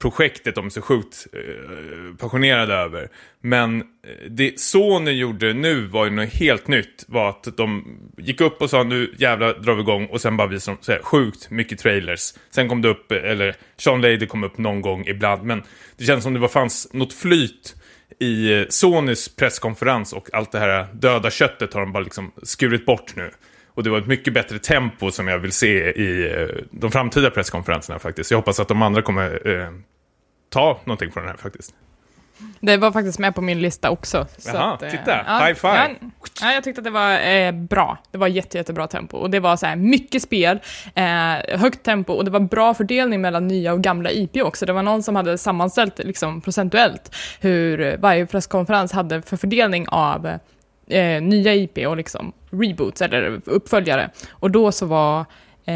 projektet de är så sjukt eh, passionerade över. Men eh, det Sony gjorde nu var ju något helt nytt. Var att de gick upp och sa nu jävlar drar vi igång och sen bara visade de så här, sjukt mycket trailers. Sen kom det upp, eh, eller Sean Lady kom upp någon gång ibland. Men det känns som det var, fanns något flyt i eh, Sonys presskonferens och allt det här döda köttet har de bara liksom skurit bort nu. Och det var ett mycket bättre tempo som jag vill se i eh, de framtida presskonferenserna faktiskt. Jag hoppas att de andra kommer eh, ta någonting från den här faktiskt. Det var faktiskt med på min lista också. så Jaha, att, eh, titta. High five. Ja, ja, jag tyckte att det var eh, bra. Det var jätte, jättebra tempo. Och det var så här mycket spel, eh, högt tempo och det var bra fördelning mellan nya och gamla IP också. Det var någon som hade sammanställt liksom, procentuellt hur varje presskonferens hade för fördelning av eh, nya IP och liksom reboots eller uppföljare. Och då så var eh,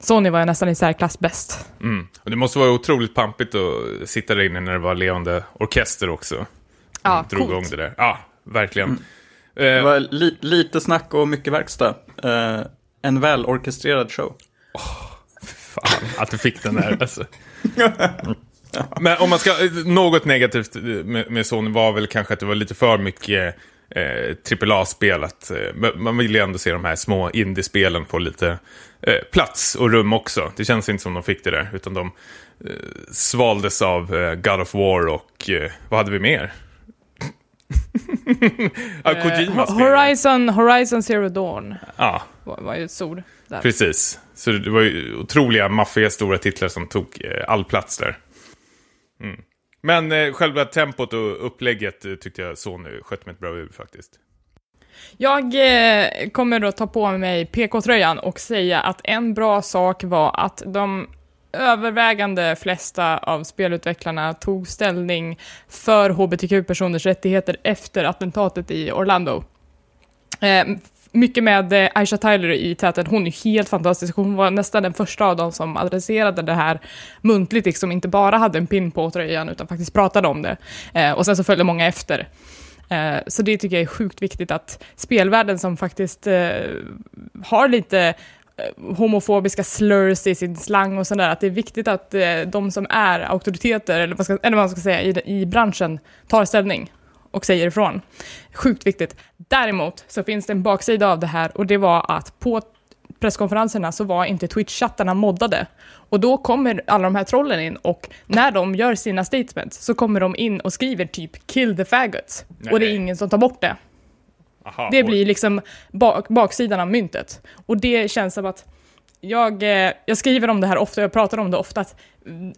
Sony var nästan i särklass bäst. Mm. Och det måste vara otroligt pampigt att sitta där inne när det var levande orkester också. Ja, drog coolt. igång det där. Ja, verkligen. Det Eh, var li, lite snack och mycket verkstad. Eh, en välorkestrerad show. fan, att du fick den där. <laughs> Alltså. Men om man ska, något negativt med, med Sony var väl kanske att det var lite för mycket eh, AAA-spel. Att, eh, man vill ju ändå se de här små indiespelen få lite eh, plats och rum också. Det känns inte som de fick det där, utan de eh, svaldes av eh, God of War och eh, vad hade vi mer? <laughs> ja, Kojimas. Horizon, Horizon Zero Dawn Ja, var, var ju stor där. precis. Så det var ju otroliga, maffiga, stora titlar som tog eh, all plats där. Mm. Men eh, själva tempot och upplägget eh, tyckte jag Sony skötte med ett bra ur faktiskt. Jag eh, kommer då ta på mig PK-tröjan och säga att en bra sak var att de övervägande flesta av spelutvecklarna tog ställning för hbtq-personers rättigheter efter attentatet i Orlando. Ehm, mycket med eh, Aisha Tyler i täten, hon är helt fantastisk. Hon var nästan den första av dem som adresserade det här muntligt, liksom inte bara hade en pin på tröjan utan faktiskt pratade om det. Eh, och sen så följde många efter. Eh, Så det tycker jag är sjukt viktigt att spelvärlden som faktiskt eh, har lite eh, homofobiska slurs i sin slang och sådär, att det är viktigt att eh, de som är auktoriteter, eller vad, ska, eller vad man ska säga, i, i branschen tar ställning och säger ifrån. Sjukt viktigt. Däremot så finns det en baksida av det här och det var att på presskonferenserna så var inte Twitch-chattarna moddade. Och då kommer alla de här trollen in och när de gör sina statements så kommer de in och skriver typ “kill the faggots” och det är Nej. ingen som tar bort det. Aha, Det blir liksom bak, baksidan av myntet. Och det känns som att jag, eh, jag skriver om det här ofta, jag pratar om det ofta, att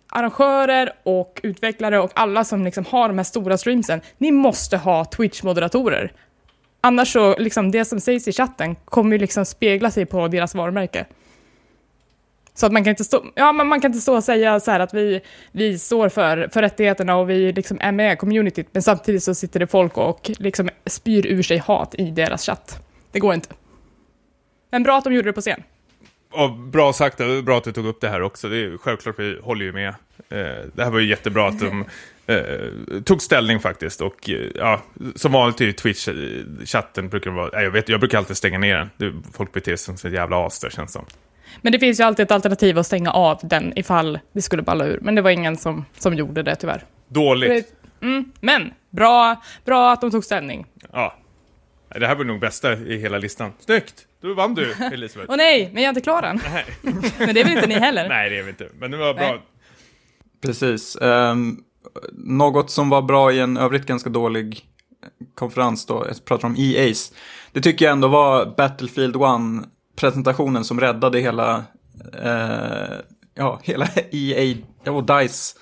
arrangörer och utvecklare och alla som liksom har de här stora streamsen, ni måste ha Twitch-moderatorer. Annars så, liksom det som sägs i chatten kommer ju liksom spegla sig på deras varumärke. Så att man kan inte stå, ja, men man kan inte stå och säga så här att vi, vi står för, för rättigheterna och vi liksom är med i communityt, men samtidigt så sitter det folk och liksom spyr ur sig hat i deras chatt. Det går inte. Men bra att de gjorde det på scen. Och bra sagt, det bra att du tog upp det här också. Det är självklart, vi håller ju med. Eh, det här var ju jättebra att de <laughs> eh, tog ställning faktiskt. Och eh, ja, som vanligt i Twitch-chatten brukar det vara... nej, Jag, vet, jag brukar alltid stänga ner den. Det, folk beter sig som ett jävla as där, känns som. Men det finns ju alltid ett alternativ att stänga av den ifall det skulle balla ur. Men det var ingen som, som gjorde det tyvärr. Dåligt. Mm, men bra, bra att de tog ställning. Ja. Det här var nog bästa i hela listan. Snyggt! Då vann du, <laughs> Elisabeth. Åh nej, men jag är inte klar än. Nej. <laughs> Men det är väl inte ni heller? Nej, det är vi inte. Men det var bra. Nej. Precis. Um, något som var bra i en övrigt ganska dålig konferens då, jag pratar om EA's. Det tycker jag ändå var Battlefield 1-presentationen som räddade hela, eh, ja, hela <laughs> EA och DICE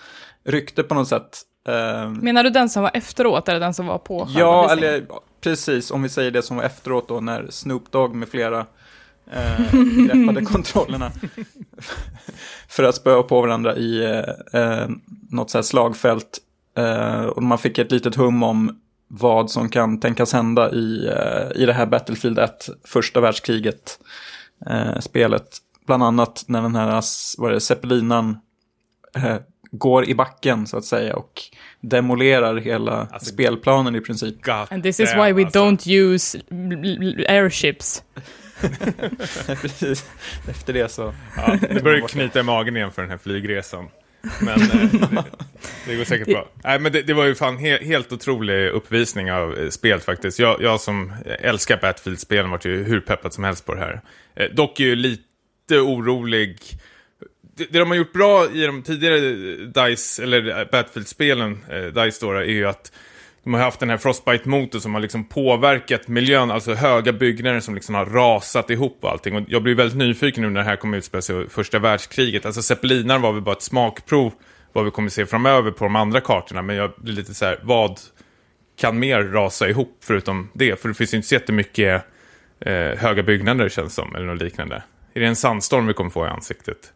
rykte på något sätt. Eh, Menar du den som var efteråt eller den som var på Ja, eller precis, om vi säger det som var efteråt då när Snoop Dogg med flera eh, greppade <laughs> kontrollerna för att spöa på varandra i eh, eh, något så här slagfält. Eh, och man fick ett litet hum om vad som kan tänkas hända i, eh, i det här Battlefield 1, första världskriget, eh, spelet. Bland annat när den här, vad är det, Zeppelinan eh, går i backen så att säga och demolerar hela Alltså- spelplanen i princip. God And this is why we alltså. don't use airships. <laughs> Precis. Efter det så... Ja, det börjar knyta i magen igen för den här flygresan. Men eh, det, det går säkert bra. <laughs> Nej, men det, det var ju fan he, helt otrolig uppvisning av eh, spel faktiskt. Jag, jag som älskar Battlefield-spelen var ju hur peppad som helst på det här. Eh, dock är ju lite orolig. Det, det de har gjort bra i de tidigare DICE, eller eh, Battlefield-spelen, eh, DICE då, är ju att de har haft den här Frostbite-motorn som har liksom påverkat miljön, alltså höga byggnader som liksom har rasat ihop och allting. Och jag blir väldigt nyfiken nu när det här kommer utspela sig första världskriget. Alltså Zeppelinar var väl bara ett smakprov vad vi kommer se framöver på de andra kartorna. Men jag blir lite så här, vad kan mer rasa ihop förutom det? För det finns ju inte så jättemycket eh, höga byggnader känns som, eller något liknande. Är det en sandstorm vi kommer få i ansiktet?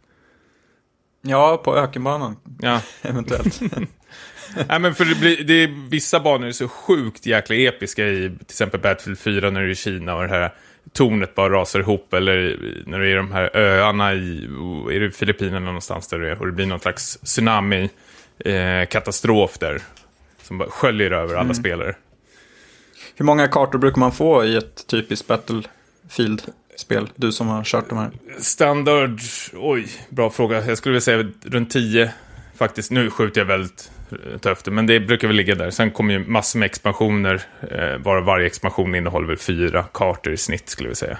Ja, på ökenbanan Ja. <laughs> eventuellt. <laughs> Nej men för det blir, det är, vissa banor är så sjukt jäkla episka i till exempel Battlefield 4 när du är i Kina och det här tornet bara rasar ihop eller när du är i de här öarna i, är det Filippinerna någonstans där du är och det blir någon slags tsunami eh, där som bara sköljer över alla spelare. Hur många kartor brukar man få i ett typiskt Battlefield-spel? Du som har kört de här. Standard, oj, bra fråga. Jag skulle vilja säga runt 10 faktiskt. Nu skjuter jag väldigt eh, tufft, men det brukar väl ligga där. Sen kommer ju massor med expansioner, eh, bara varje expansion innehåller väl fyra kartor i snitt skulle vi säga.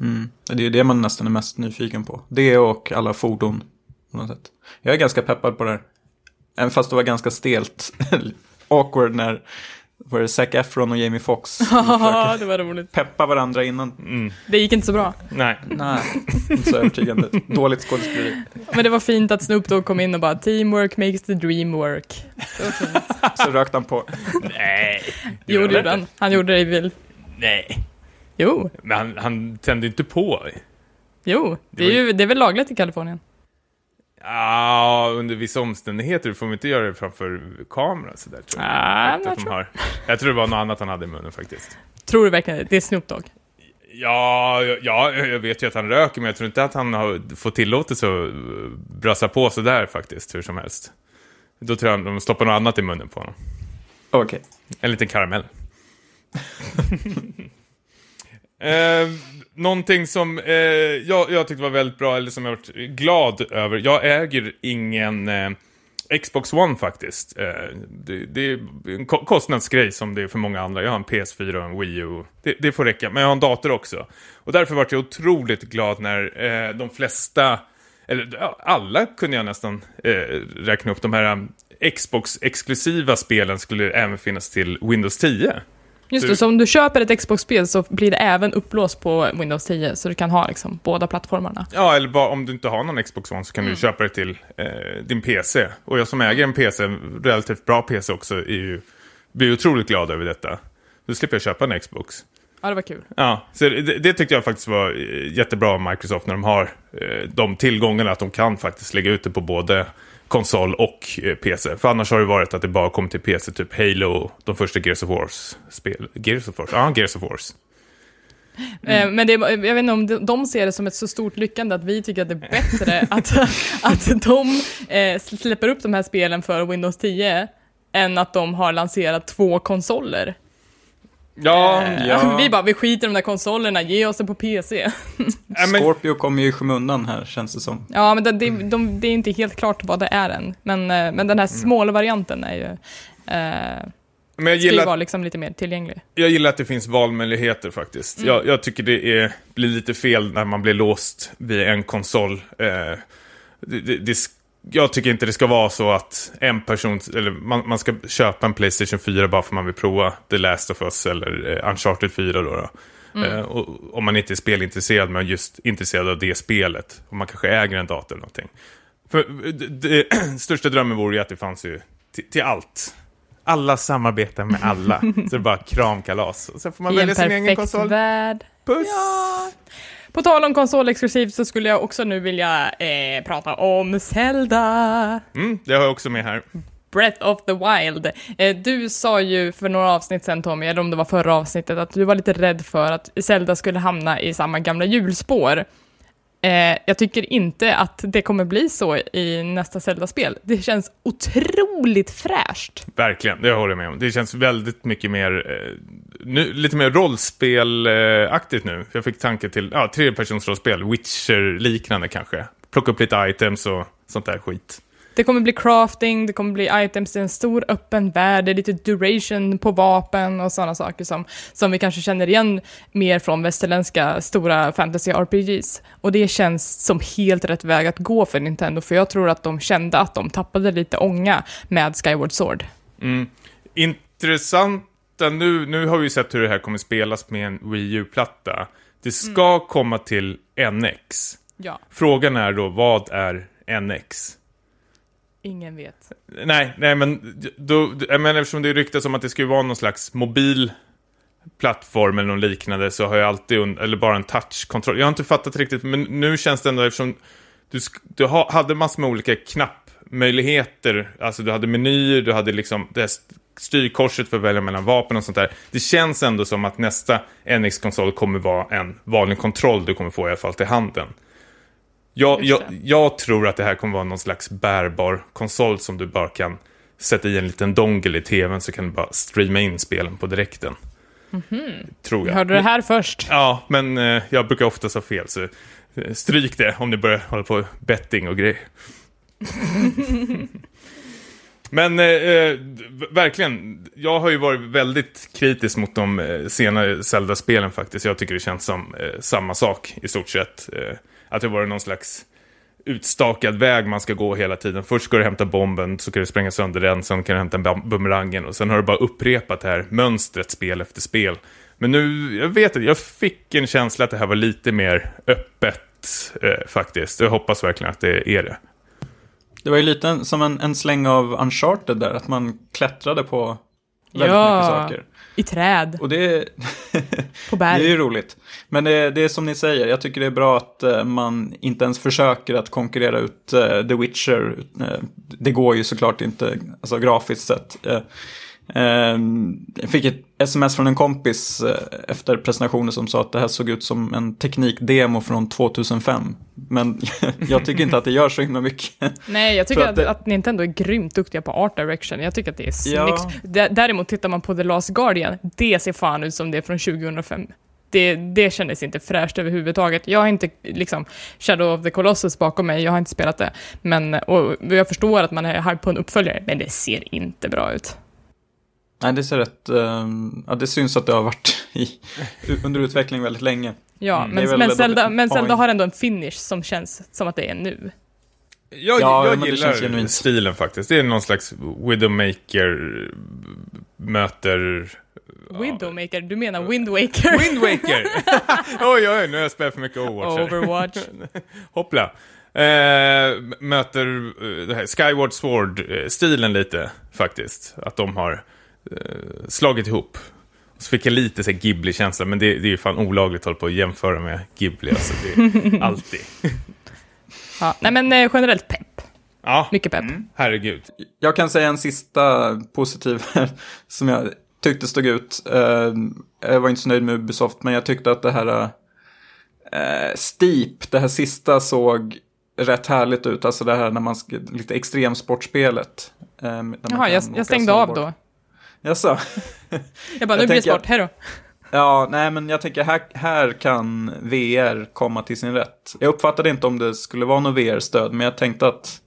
Mm. Det är det man nästan är mest nyfiken på. Det och alla fordon. På något sätt. Jag är ganska peppad på det här. Även fast det var ganska stelt. <laughs> Awkward när var det Zac Efron och Jamie Foxx <laughs> Ja, det var roligt. peppa varandra innan. Mm. Det gick inte så bra. Nej, Nej, inte så övertygande. Dåligt skådespeleri. Men det var fint att Snoop Dogg kom in och bara “Teamwork makes the dream work”. Det var fint. <laughs> Så rökte han på. nej. Jo, det gjorde han. Han gjorde det väl. Nej, Jo, men han, han tände inte på. jo. Det är, ju, det är väl lagligt i Kalifornien? Ja, under vissa omständigheter får man inte göra det framför kamera sådär tror jag. Ah, Att jag de tror- har. jag tror det var något annat han hade i munnen faktiskt. Tror du verkligen det? Det är Snoop Dogg. Ja, ja, jag vet ju att han röker, men jag tror inte att han har fått tillåtelse att eh, brassa på sådär faktiskt, hur som helst. Då tror jag de stoppar något annat i munnen på honom. Okej. En liten karamell. <laughs> eh, någonting som eh, jag, jag tyckte var väldigt bra, eller som jag varit glad över. Jag äger ingen eh, Xbox One faktiskt. Eh, det, det är en ko- kostnadsgrej som det är för många andra. Jag har en PS4 och en Wii U. Det, det får räcka, men jag har en dator också. Och därför var jag otroligt glad när eh, de flesta, eller alla kunde jag nästan eh, räkna upp, de här eh, Xbox-exklusiva spelen skulle även finnas till Windows 10. Just det, så om du köper ett Xbox-spel så blir det även upplåst på Windows 10, så du kan ha liksom båda plattformarna. Ja, eller bara, om du inte har någon Xbox One så kan du köpa det till eh, din PC. Och jag som äger en PC, relativt bra PC också, är ju, blir otroligt glad över detta. Då slipper jag köpa en Xbox. Ja, det var kul. Ja, så det, det tyckte jag faktiskt var eh, jättebra av Microsoft när de har eh, de tillgångarna att de kan faktiskt lägga ut det på både konsol och eh, PC. För annars har det varit att det bara kom till PC, typ Halo de första Gears of Wars-spel. Gears of Wars? Ja, Gears of Wars. Eh, Men det, jag vet inte om de, de ser det som ett så stort lyckande att vi tycker att det är bättre <laughs> att, att de eh, släpper upp de här spelen för Windows 10 än att de har lanserat två konsoler. Ja, Eh, ja. <laughs> Vi bara, vi skiter i de där konsolerna, ge oss det på PC. <laughs> Scorpio kommer ju i skymundan här, känns det som. Ja, men det, det, de, det är inte helt klart vad det är än. Men, eh, men den här small-varianten är ju... Eh, men jag ska ju gillar vara liksom lite mer tillgänglig. Jag gillar att det finns valmöjligheter faktiskt. Mm. Jag, jag tycker det är, blir lite fel när man blir låst vid en konsol. Eh, det, det, det jag tycker inte det ska vara så att en person, eller man, man ska köpa en Playstation 4 bara för att man vill prova The Last of Us eller eh, Uncharted 4 då. då. Eh, och, om man inte är spelintresserad men just intresserad av det spelet. Och man kanske äger en dator eller någonting. För eh, det, <clears throat> det, största drömmen vore ju att det fanns ju till, till allt. Alla samarbetar med alla. <laughs> så det är bara kramkalas. Och sen får man I välja sin egen perfekt konsol. värld. Puss! Ja. På tal om konsolexklusivt så skulle jag också nu vilja eh, prata om Zelda. Mm, det har jag också med här. Breath of the Wild. Eh, du sa ju för några avsnitt sen Tommy, eller om det var förra avsnittet, att du var lite rädd för att Zelda skulle hamna i samma gamla hjulspår. Eh, jag tycker inte att det kommer bli så i nästa Zelda-spel. Det känns otroligt fräscht. Verkligen, det håller jag med om. Det känns väldigt mycket mer, eh, nu, lite mer rollspelaktigt nu. Jag fick tanke till, ja, tredjepersonsrollspel, Witcher-liknande kanske. Plocka upp lite items och sånt där skit. Det kommer bli crafting, det kommer bli items, det är en stor öppen värld, det är lite duration på vapen och sådana saker som, som vi kanske känner igen mer från västerländska stora fantasy-RPGs. Och det känns som helt rätt väg att gå för Nintendo, för jag tror att de kände att de tappade lite ånga med Skyward Sword. Mm. Intressanta, nu, nu har vi ju sett hur det här kommer spelas med en Wii U-platta. Det ska komma till NX. Ja, Frågan är då, vad är NX? ingen vet. Nej, nej men då, menar, eftersom det ryktas om att det skulle vara någon slags mobil plattform eller någon liknande så har jag alltid, eller bara en touchkontroll. Jag har inte fattat riktigt, men nu känns det ändå eftersom du, du ha, hade massor med olika knappmöjligheter, alltså du hade menyer, du hade liksom det här st- styrkorset för att välja mellan vapen och sånt där. Det känns ändå som att nästa NX-konsol kommer vara en vanlig kontroll du kommer få i alla fall till handen. Jag, jag, jag tror att det här kommer vara någon slags bärbar konsol som du bara kan sätta i en liten dongle i tvn så kan du bara streama in spelen på direkten. Tror Vi jag. hörde det här först. Ja, men eh, jag brukar oftast ha fel så eh, stryk det om ni börjar hålla på betting och grejer. <laughs> Men eh, eh verkligen, jag har ju varit väldigt kritisk mot de eh, senare Zelda-spelen faktiskt. Jag tycker det känns som eh, samma sak i stort sett. Eh, att det varit någon slags utstakad väg man ska gå hela tiden. Först ska du hämta bomben, så ska du spränga sönder den, sen kan du hämta bumerangen och sen har du bara upprepat det här mönstret spel efter spel. Men nu, jag vet inte, jag fick en känsla att det här var lite mer öppet eh, faktiskt. Jag hoppas verkligen att det är det. Det var ju lite som en, en släng av Uncharted där, att man klättrade på väldigt Ja. mycket saker. I träd, Och det, <laughs> på det är berg. ju roligt. Men det, det är som ni säger, jag tycker det är bra att eh, man inte ens försöker att konkurrera ut eh, The Witcher. Eh, det går ju såklart inte, alltså grafiskt sett. Eh, eh, jag fick ett sms från en kompis eh, efter presentationen som sa att det här såg ut som en teknikdemo från 2005. Men <laughs> jag tycker inte att det gör så himla mycket. Nej, jag tycker att, att det- att Nintendo är grymt duktiga på art direction. Jag tycker att det är snyggt. Ja. Dä- Däremot tittar man på The Last Guardian, det ser fan ut som det är från 2005. Det, det kändes inte fräscht överhuvudtaget. Jag har inte liksom Shadow of the Colossus bakom mig, jag har inte spelat det. Men, och jag förstår att man är hype på en uppföljare, men det ser inte bra ut. Nej, det ser rätt, eh, ja det syns att det har varit i, under utveckling väldigt länge. Ja, Mm, men, men, Zelda, men Zelda har ändå en finish som känns som att det är nu. Jag, Ja, jag gillar stilen faktiskt. Det är någon slags Widowmaker möter... Widowmaker, du menar Wind Waker? Wind Waker! <laughs> oj, oj, nu har jag spelat för mycket Overwatch. Overwatch. <laughs> Hoppla. Eh, möter eh, det här Skyward Sword-stilen lite, faktiskt. Att de har eh, slagit ihop. Och så fick jag lite så Ghibli-känsla, men det, det är ju fan olagligt att hålla på och jämföra med Ghibli. Alltså, det är <laughs> alltid. Ja, nej men eh, generellt pepp. Ja, Mycket pepp. herregud. Jag kan säga en sista positiv här <laughs> som jag tyckte stod ut. Eh, Jag var inte så nöjd med Ubisoft, men jag tyckte att det här eh, Steep, det här sista såg rätt härligt ut. Alltså det här när man, lite extremsportspelet. eh, Jaha, jag, jag stängde av då. Jaså? <laughs> Jag bara, Jag nu blir det sport, hejdå. Ja, nej men jag tänker här, här kan VR komma till sin rätt. Jag uppfattade inte om det skulle vara något VR-stöd, men jag tänkte att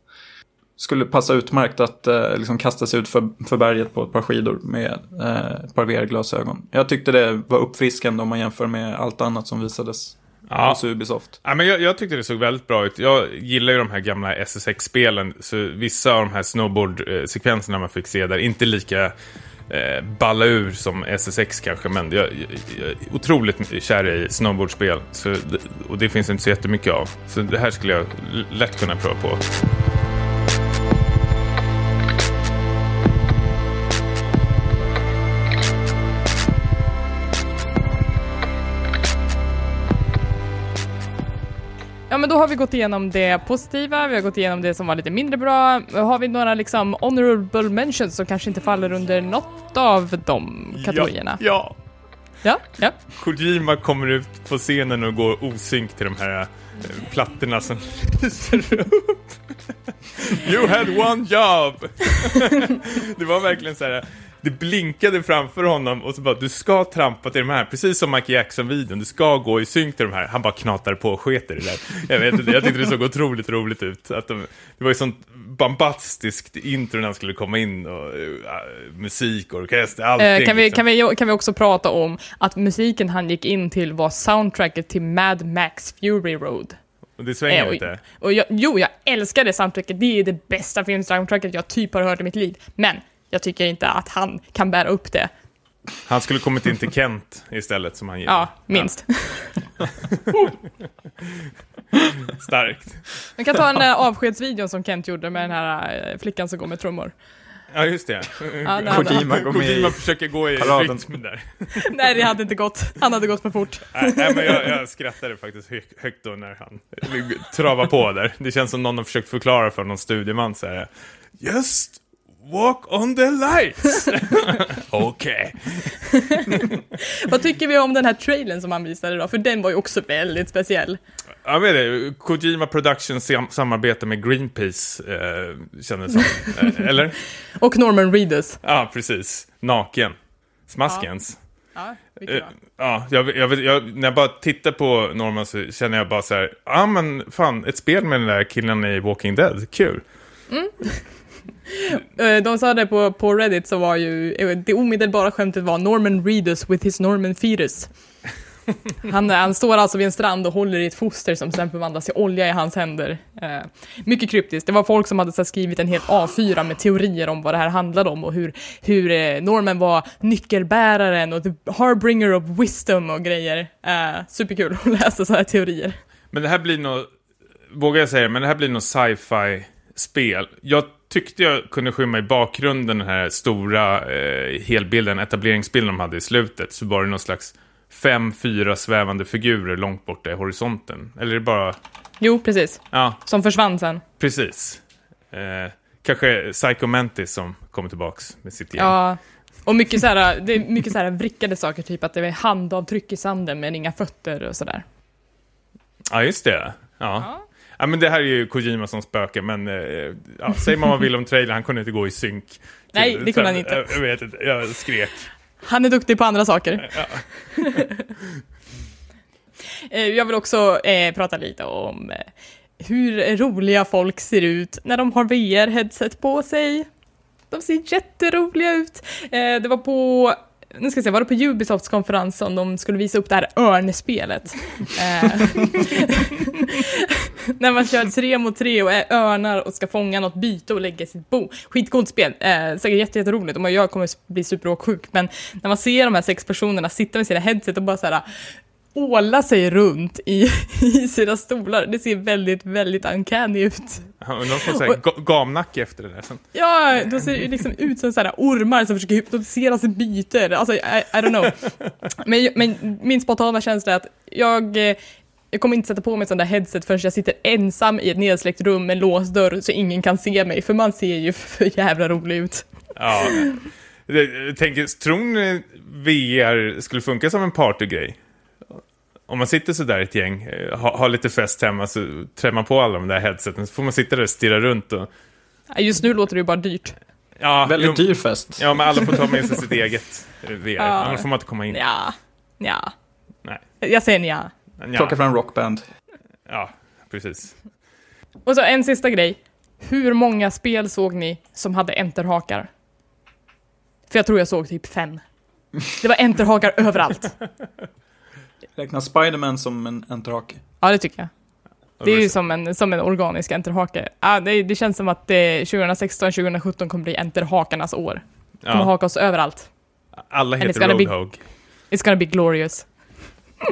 skulle passa utmärkt att eh, liksom kasta sig ut för, för berget på ett par skidor med eh, ett par VR-glasögon. Jag tyckte det var uppfriskande om man jämför med allt annat som visades. Ja. hos Ubisoft. Ja, men jag, jag tyckte det såg väldigt bra ut. Jag gillar ju de här gamla SSX-spelen. Så vissa av de här snowboard-sekvenserna man fick se där, inte lika eh, balla ur som SSX kanske. Men jag, jag, jag är otroligt kär i snowboardspel. Så, och det finns inte så jättemycket av. Så det här skulle jag lätt kunna prova på. Men då har vi gått igenom det positiva, vi har gått igenom det som var lite mindre bra. Har vi några liksom honorable mentions som kanske inte faller under något av de kategorierna? Ja, Ja, ja. Kojima kommer ut på scenen och går osynk till de här eh, plattorna som <laughs> lyser upp. You had one job! <laughs> det var verkligen så här. Det blinkade framför honom och så bara, du ska trampa till de här, precis som Michael Jackson-videon, du ska gå i synk till de här. Han bara knatade på och sket i det där. Jag vet inte, jag tyckte det såg otroligt roligt ut. Att de, det var ju sånt bombastiskt intro när han skulle komma in och uh, musik, orkester, allting. Eh, kan, vi, liksom. kan, vi, kan vi också prata om att musiken han gick in till var soundtracket till Mad Max Fury Road. Och det svänger Eh, lite. och jag, jo, jag älskar det soundtracket. Det är det bästa filmsoundtracket jag typ har hört i mitt liv. Men jag tycker inte att han kan bära upp det. Han skulle kommit in till Kent istället som han gillar. Ja, minst. Ja, <laughs> starkt. Man kan ta den där avskedsvideon som Kent gjorde med den här eh, flickan som går med trummor. Ja, just det. Ja, det Kojima går med Kojima i... försöker gå i paraden. rytm där. <laughs> Nej, det hade inte gått. Han hade gått för fort. <laughs> Nej, nej, men jag, jag skrattade faktiskt hö högt då när han travade på där. Det känns som någon har försökt förklara för någon studieman så här. Just walk on the lights. <laughs> Okej. <laughs> Vad tycker vi om den här trailern som han visade då? För den var ju också väldigt speciell. Ja, men det, Kojima Productions sam samarbete med Greenpeace eh, kändes som. Eh, eller? <laughs> Och Norman Reedus. Ja, precis. Naken. Smaskens. Ja, Eh, Ja, jag, jag, vet- jag, när jag bara tittar på Norman så känner jag bara så här, ja men fan, ett spel med den där killen i Walking Dead, kul. Eh, <laughs> De sa det på, på Reddit så var ju, eh, det omedelbara skämtet var Norman Reedus with his Norman fetus. <laughs> Han, han står alltså vid en strand och håller i ett foster som sen förvandlas till olja i hans händer. Eh, mycket kryptiskt. Det var folk som hade så skrivit en hel A4 med teorier om vad det här handlade om och hur, hur eh, Norman var nyckelbäraren och the harbringer of wisdom och grejer. Eh, superkul att läsa sådana här teorier. Men det här blir nog, vågar jag säga det, men det här blir nog sci-fi spel. Jag tyckte jag kunde skymma i bakgrunden den här stora eh, helbilden, etableringsbilden de hade i slutet, så var det någon slags fem, fyra svävande figurer långt borta i horisonten. Eller är det bara, Jo, precis. ja, Som försvann sen. precis. Eh, kanske Psycho Mantis som kommer tillbaks med sitt gäng. Ja, och mycket så här, det är mycket så här vrickade saker, typ att det är handavtryck i sanden men inga fötter och sådär. Ja, just det. Ja. ja. Men det här är ju Kojima som spöke, men eh, ja, säg vad man vill om trailern, han kunde inte gå i synk. Nej, det kunde han inte. Jag, jag vet inte, jag skrek. Han är duktig på andra saker. Ja. <laughs> Eh, Jag vill också eh, prata lite om eh, hur roliga folk ser ut när de har VR-headset på sig. De ser jätteroliga ut. Eh, det var på nu ska jag se, var det på Ubisofts konferens som de skulle visa upp det här örnspelet? <laughs> Eh, <laughs> när man kör tre mot tre och är örnar och ska fånga något byte och lägga sitt bo. Skitcoolt spel, eh, säkert jätte, jätteroligt och jag kommer bli superåksjuk, men när man ser de här sex personerna sitta med sina headset och bara så här åla sig runt i, <laughs> i sina stolar, det ser väldigt, väldigt uncanny ut. Ja, och de får gamnacke efter det där sen. Ja, de ser ju liksom ut som sådana ormar som försöker hypnotisera sig byter. Alltså, I, I don't know. Men, men min spontana känsla är att jag, eh, jag kommer inte sätta på mig ett sånt där headset förrän jag sitter ensam i ett nedsläckt rum med låst dörr så ingen kan se mig, för man ser ju <laughs> för jävla rolig ut. Ja. Tänker, tror ni VR skulle funka som en partygrej? Om man sitter sådär ett gäng, eh, har har lite fest hemma, så trär man på alla de där headseten, så får man sitta där och stirra runt och... Ja, Just nu låter det ju bara dyrt. Ja, Väldigt jo, dyr fest. Ja, men alla får ta med sig sitt <laughs> eget VR, Ja. annars får man inte komma in. Ja, ja. Nej. Jag säger. Plocka Ja, fram rockband. ja, precis. Och så en sista grej. Hur många spel såg ni som hade enterhakar? För jag tror jag såg typ fem. Det var enterhakar överallt. <laughs> Räknas Spiderman som en enterhake? Ja, det tycker jag. Det är ju som en, som en organisk enterhake. Ja, det, det känns som att 2016-2017 kommer bli enterhakarnas år. Kommer Ja, haka oss överallt. alla heter gonna be- Roadhog. It's gonna be glorious.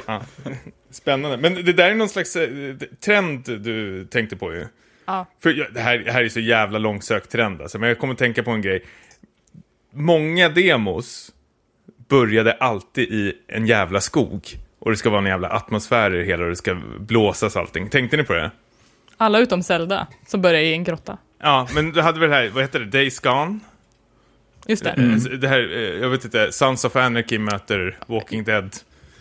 Ja. <laughs> Spännande. Men det där är någon slags eh, trend du tänkte på ju. Ja. För det här, det här är så jävla långsökt trend alltså. Men jag kommer att tänka på en grej. Många demos började alltid i en jävla skog. Och det ska vara en jävla atmosfär i det hela och det ska blåsas allting. Tänkte ni på det? Alla utom Zelda, som börjar i en grotta. Ja, men du hade väl det här, vad heter det, Days Gone? Just det. Eh, Det här, eh, jag vet inte, Sons of Anarchy möter Walking Dead.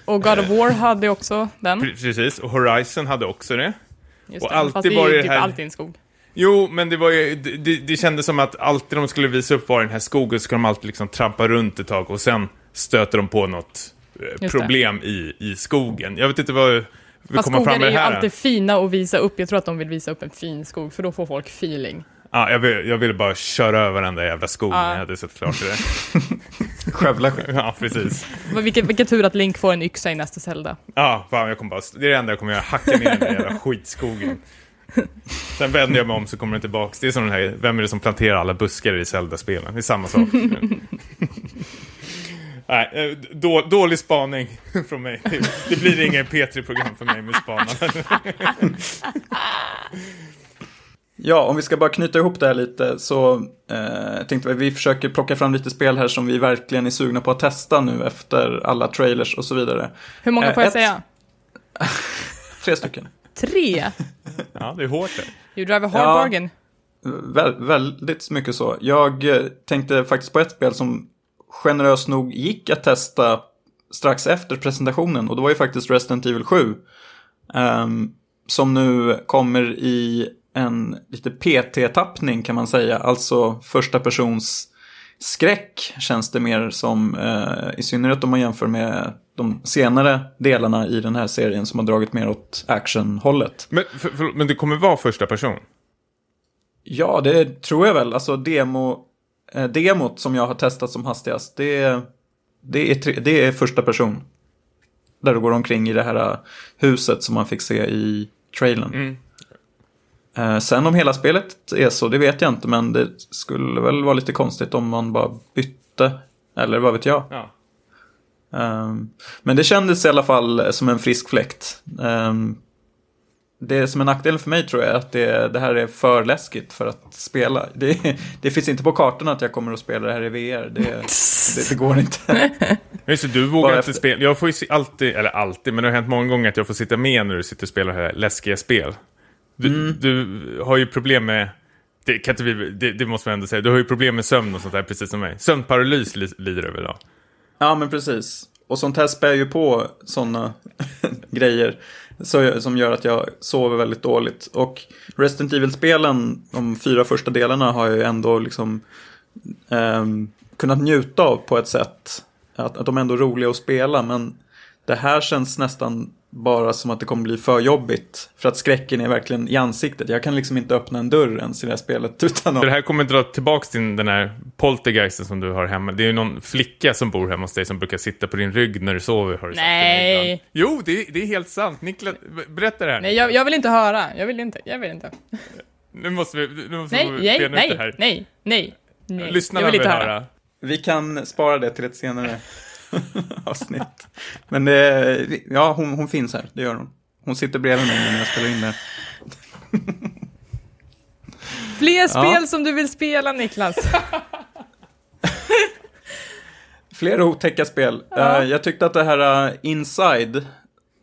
Och God of War hade också den. Pre- Precis, och Horizon hade också det. Just och det. alltid Fast det är ju typ här- alltid en skog. Jo, men det var ju, det, det, kändes som att alltid de skulle visa upp var den här skogen så ska de alltid liksom trampa runt ett tag och sen stöter de på något. Problem i, i skogen. Jag vet inte vad vi Fast kommer fram med är det ju här. alltid fina att visa upp. Jag tror att de vill visa upp en fin skog, för då får folk feeling. Ja, jag, vill, jag ville bara köra över den där jävla skogen, Ja. jag hade sett klart det. <laughs> Skövla skit. ja, precis. Men Vilken, vilken tur att Link får en yxa i nästa Zelda. Ja, fan, jag kommer bara, det är det enda jag kommer göra, hacka ner den där jävla skitskogen. Sen vänder jag mig om så kommer den tillbaks. Det är som den här, vem är det som planterar alla buskar i Zelda-spelen? Det är samma sak. <laughs> Nej, eh, då, dålig spaning <laughs> från mig. Det, det blir inget P3-program för mig med spanande. <laughs> Ja, om vi ska bara knyta ihop det här lite så eh, tänkte vi att vi försöker plocka fram lite spel här som vi verkligen är sugna på att testa nu efter alla trailers och så vidare. Hur många Eh, får jag ett- säga? <laughs> Tre stycken. Tre? Ja, det är hårt det. You drive a hard Ja. bargain. Vä- väldigt mycket så. Jag eh, tänkte faktiskt på ett spel som generöst nog gick att testa strax efter presentationen och det var ju faktiskt Resident Evil 7. ehm, som nu kommer i en lite PT-tappning kan man säga, alltså första persons skräck känns det mer som, eh, i synnerhet om man jämför med de senare delarna i den här serien som har dragit mer åt actionhållet. Men, för, för, men det kommer vara första person? Ja, det tror jag väl. Alltså demo, eh, demot som jag har testat som hastigast, det, det, är, tre, det är första person. Där du går omkring i det här eh, huset som man fick se i trailern. Mm. Eh, sen om hela spelet är så, det vet jag inte, men det skulle väl vara lite konstigt om man bara bytte. Eller vad vet jag. Ja. Men det kändes i alla fall som en frisk fläkt. Det som är nackdelen för mig tror jag är att det, det här är för läskigt för att spela. Det, det finns inte på kartan att jag kommer att spela det här i VR. Det, det, det går inte. <laughs> Just det, du vågar Bara inte efter- spela. Jag får ju alltid, eller alltid, men det har hänt många gånger att jag får sitta med när du sitter och spelar det här läskiga spel. Du, Mm. du har ju problem med, det, kan inte vi, det, det måste man ändå säga, du har ju problem med sömn och sånt där precis som mig. Sömnparalys li, lider över idag. Ja, men precis. Och sånt här spär ju på sådana grejer så, som gör att jag sover väldigt dåligt. Och Resident Evil-spelen, de fyra första delarna, har jag ju ändå liksom eh, kunnat njuta av på ett sätt. Att, att de är ändå roliga att spela, men det här känns nästan bara som att det kommer bli för jobbigt. För att skräcken är verkligen i ansiktet. Jag kan liksom inte öppna en dörr ens i det här spelet utan att... det här kommer dra tillbaks till den här poltergeisten som du har hemma. Det är ju någon flicka som bor hemma hos dig som brukar sitta på din rygg när du sover. Har du sagt Nej. ibland. Jo, det, det är helt sant. Niklas, berätta det här. Nej, jag, jag vill inte höra. Jag vill inte. Jag vill inte. Nu måste vi, nu måste Nej, vi nej, bena ut det nej, här. nej, nej. nej. Lyssnarna vill vill höra. höra. Vi kan spara det till ett senare <laughs> avsnitt. Men det, ja, hon, hon finns här, det gör hon. Hon sitter bredvid mig när jag spelar in det. <laughs> Fler spel som du vill spela, Niklas. <laughs> Fler otäcka spel. Ja. Eh, jag tyckte att det här uh, Inside,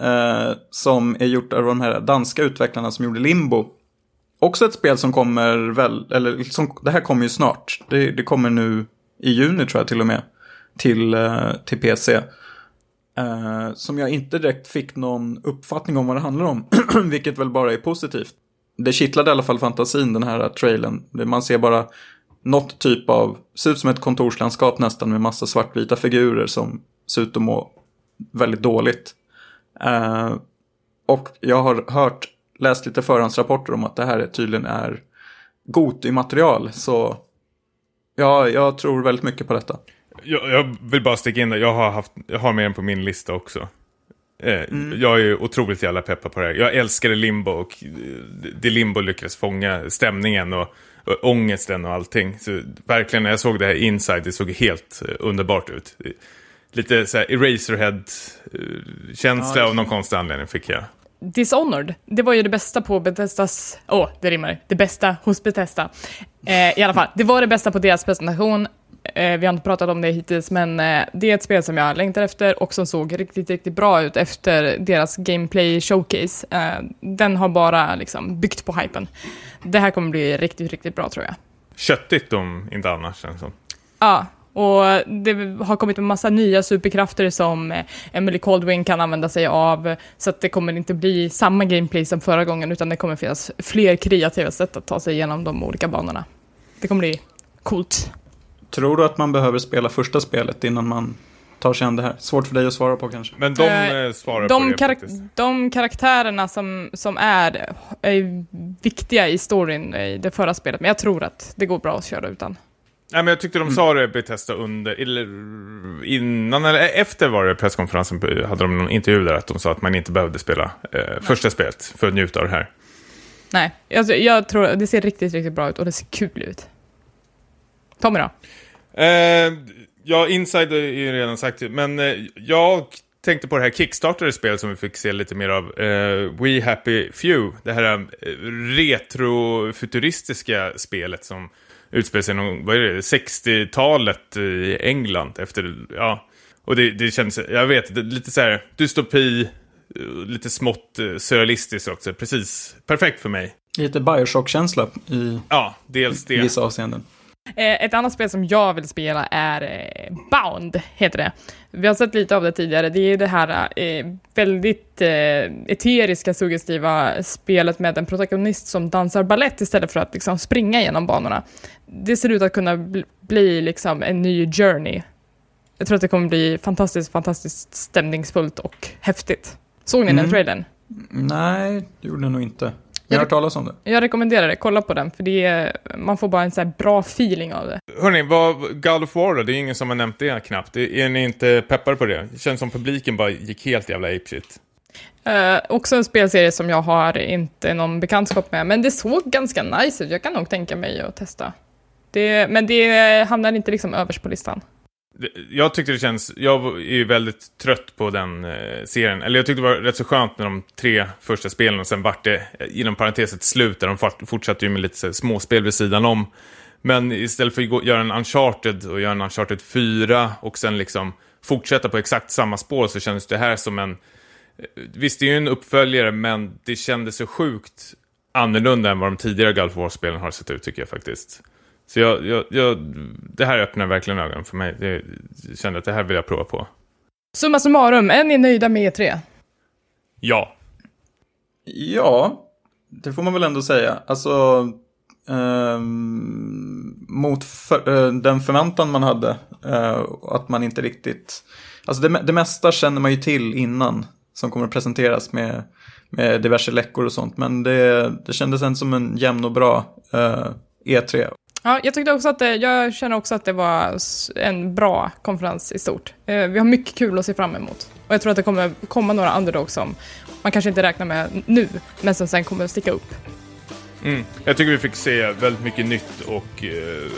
eh, som är gjort av de här danska utvecklarna som gjorde Limbo, också ett spel som kommer väl, eller som, det här kommer ju snart. Det, det kommer nu i juni tror jag till och med, till, eh, till PC. Eh, som jag inte direkt fick någon uppfattning om vad det handlar om, <clears throat> vilket väl bara är positivt. Det kittlade i alla fall fantasin, den här trailern. Man ser bara något typ av, ser ut som ett kontorslandskap nästan med massa svartvita figurer som ser ut att må väldigt dåligt. Eh, och jag har hört, läst lite förhandsrapporter om att det här tydligen är Goti-material, så ja, jag tror väldigt mycket på detta. Jag, jag vill bara sticka in det. Jag har, haft, jag har med den på min lista också. Eh, Jag är ju otroligt jävla peppad på det här. Jag älskade Limbo och eh, det Limbo lyckades fånga stämningen och, och ångesten och allting. Så verkligen när jag såg det här Inside, det såg helt eh, underbart ut. Lite så här Eraserhead-känsla Ja, av någon konstig anledning fick jag. Dishonored, det var ju det bästa på Bethesdas... Åh, oh, det rimmar. Det bästa hos Bethesda. Eh, I alla fall, det var det bästa på deras presentation. Eh, vi har inte pratat om det hittills, men eh, det är ett spel som jag längtar efter och som såg riktigt, riktigt bra ut efter deras gameplay showcase. Eh, den har bara liksom byggt på hypen. Det här kommer bli riktigt, riktigt bra tror jag. Köttigt om inte annars känns som. Ja, och det har kommit en massa nya superkrafter som Emily Caldwin kan använda sig av, så att det kommer inte bli samma gameplay som förra gången, utan det kommer finnas fler kreativa sätt att ta sig igenom de olika banorna. Det kommer bli coolt. Tror du att man behöver spela första spelet innan man tar sig an det här? Svårt för dig att svara på kanske. Men de Eh, eh, svarar De, på det karak- faktiskt. de karaktärerna som, som är, är viktiga i storyn i det förra spelet, men jag tror att det går bra att köra utan. Nej, men jag tyckte de sa det Bethesda under, eller innan eller efter var det presskonferensen, hade de någon intervju där att de sa att man inte behövde spela eh, första spelet för att njuta av det här. Nej, alltså, jag tror det ser riktigt, riktigt bra ut och det ser kul ut. Tommy då? Eh, ja, Inside är ju redan sagt, men eh, jag tänkte på det här Kickstarter-spelet som vi fick se lite mer av. Eh, We Happy Few, det här eh, retrofuturistiska spelet som utspelar sig någon, vad är det, 60-talet i England efter, ja. Och det, det känns, jag vet, lite så här dystopi, eh, lite smått eh, surrealistiskt också, precis perfekt för mig. Lite Bioshock-känsla i Ja, dels det. vissa avseenden. Eh, ett annat spel som jag vill spela är eh, Bound, heter det. Vi har sett lite av det tidigare. Det är det här eh, väldigt eteriska, suggestiva spelet med en protagonist som dansar ballett istället för att liksom, springa genom banorna. Det ser ut att kunna bli, liksom, en ny journey. Jag tror att det kommer bli fantastiskt, fantastiskt stämningsfullt och häftigt. Såg ni den Mm. trailern? Nej, det gjorde jag nog inte. Jag har hört talas om det. Jag rekommenderar det, kolla på den, för det är, man får bara en så här bra feeling av det. Hörni, vad, God of War då? Det är ingen som har nämnt det knappt. Är ni inte peppade på det? Det känns som publiken bara gick helt jävla apeshit. Eh, också en spelserie som jag har inte någon bekantskap med, men det såg ganska nice ut. Jag kan nog tänka mig att testa. Det, men det hamnar inte liksom överst på listan. Jag tyckte det känns, jag är ju väldigt trött på den eh, serien. Eller jag tyckte det var rätt så skönt med de tre första spelen och sen vart det, eh, inom parentes, ett slut där de fortsatte ju med lite så småspel vid sidan om. Men istället för att gå, göra en Uncharted och göra en Uncharted 4 och sen liksom fortsätta på exakt samma spår så kändes det här som en... Eh, visst, det är ju en uppföljare, men det kändes så sjukt annorlunda än vad de tidigare Gulf of War-spelen har sett ut, tycker jag faktiskt. Så jag, jag, jag, det här öppnar verkligen ögonen för mig. Jag kände att det här vill jag prova på. Summa summarum, är ni nöjda med E3? Ja. Ja, det får man väl ändå säga. Alltså, ehm, mot för, eh, den förväntan man hade, eh, att man inte riktigt... Alltså det, det mesta känner man ju till innan, som kommer att presenteras med, med diverse läckor och sånt. Men det, det kändes ändå som en jämn och bra eh, E3. Ja, jag tyckte också att det, jag känner också att det var en bra konferens i stort. Eh, vi har mycket kul att se fram emot. Och jag tror att det kommer komma några underdogs som man kanske inte räknar med nu, men som sen kommer att sticka upp. Mm. Jag tycker vi fick se väldigt mycket nytt och eh,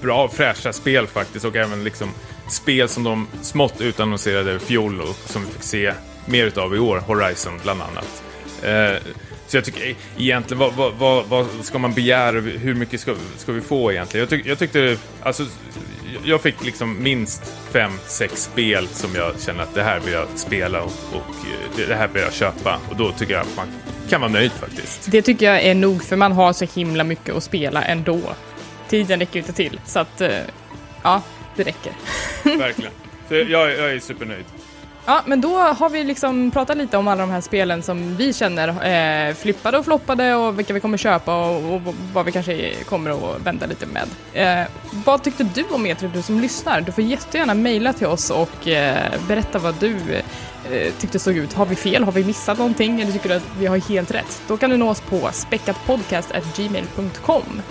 bra, fräscha spel faktiskt. Och även liksom spel som de smått utannonserade i fjol och som vi fick se mer utav i år. Horizon bland annat. Eh, så jag tycker egentligen, vad, vad, vad, vad ska man begära? Hur mycket ska, ska vi få egentligen? Jag, tyck, jag tyckte, alltså, jag fick liksom minst fem, sex spel som jag känner att det här vill jag spela och, och eh, det, här vill jag köpa. Och då tycker jag att man kan vara nöjd faktiskt. Det tycker jag är nog, för man har så himla mycket att spela ändå. Tiden räcker inte till, så att eh, ja, det räcker. <laughs> Verkligen. Så jag, jag är supernöjd. Ja, men då har vi liksom pratat lite om alla de här spelen som vi känner eh, flippade och floppade och vilka vi kommer köpa och, och vad vi kanske kommer att vända lite med. Eh, vad tyckte du om E3, du som lyssnar? Du får jättegärna mejla till oss och eh, berätta vad du eh, tyckte såg ut. Har vi fel? Har vi missat någonting? Eller tycker du att vi har helt rätt? Då kan du nå oss på späckatpodcast.gmail.com.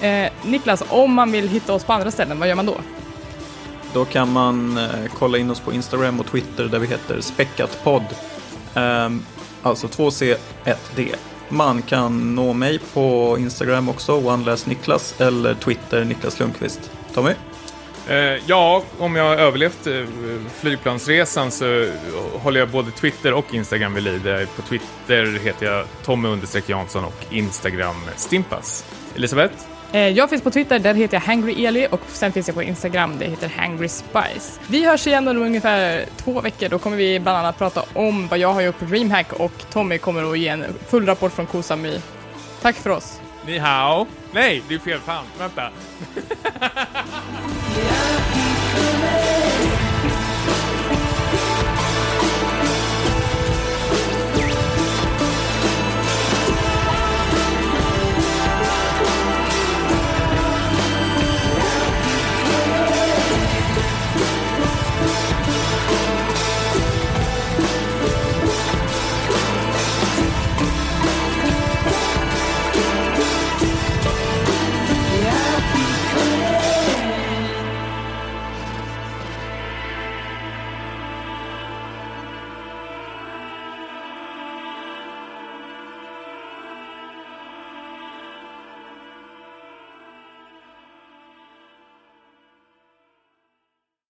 Eh, Niklas, om man vill hitta oss på andra ställen, vad gör man då? Då kan man eh, kolla in oss på Instagram och Twitter där vi heter Späckatpodd. Ehm, alltså 2C1D. Man kan nå mig på Instagram också, OneLessNiklas, eller Twitter Niklas Lundqvist. Tommy? Eh, ja, om jag har överlevt eh, flygplansresan så håller jag både Twitter och Instagram vid liv. Eh, på Twitter heter jag Tommy Jansson och Instagram Stimpas. Elisabeth? Eh, jag finns på Twitter, där heter jag Hangry Eli och sen finns jag på Instagram, det heter Hangry Spice. Vi hörs igen om ungefär två veckor, då kommer vi bland annat prata om vad jag har gjort på DreamHack och Tommy kommer att ge en full rapport från Kosami. Tack för oss! Ni hao. Nej, det är fel fan. Vänta. <laughs>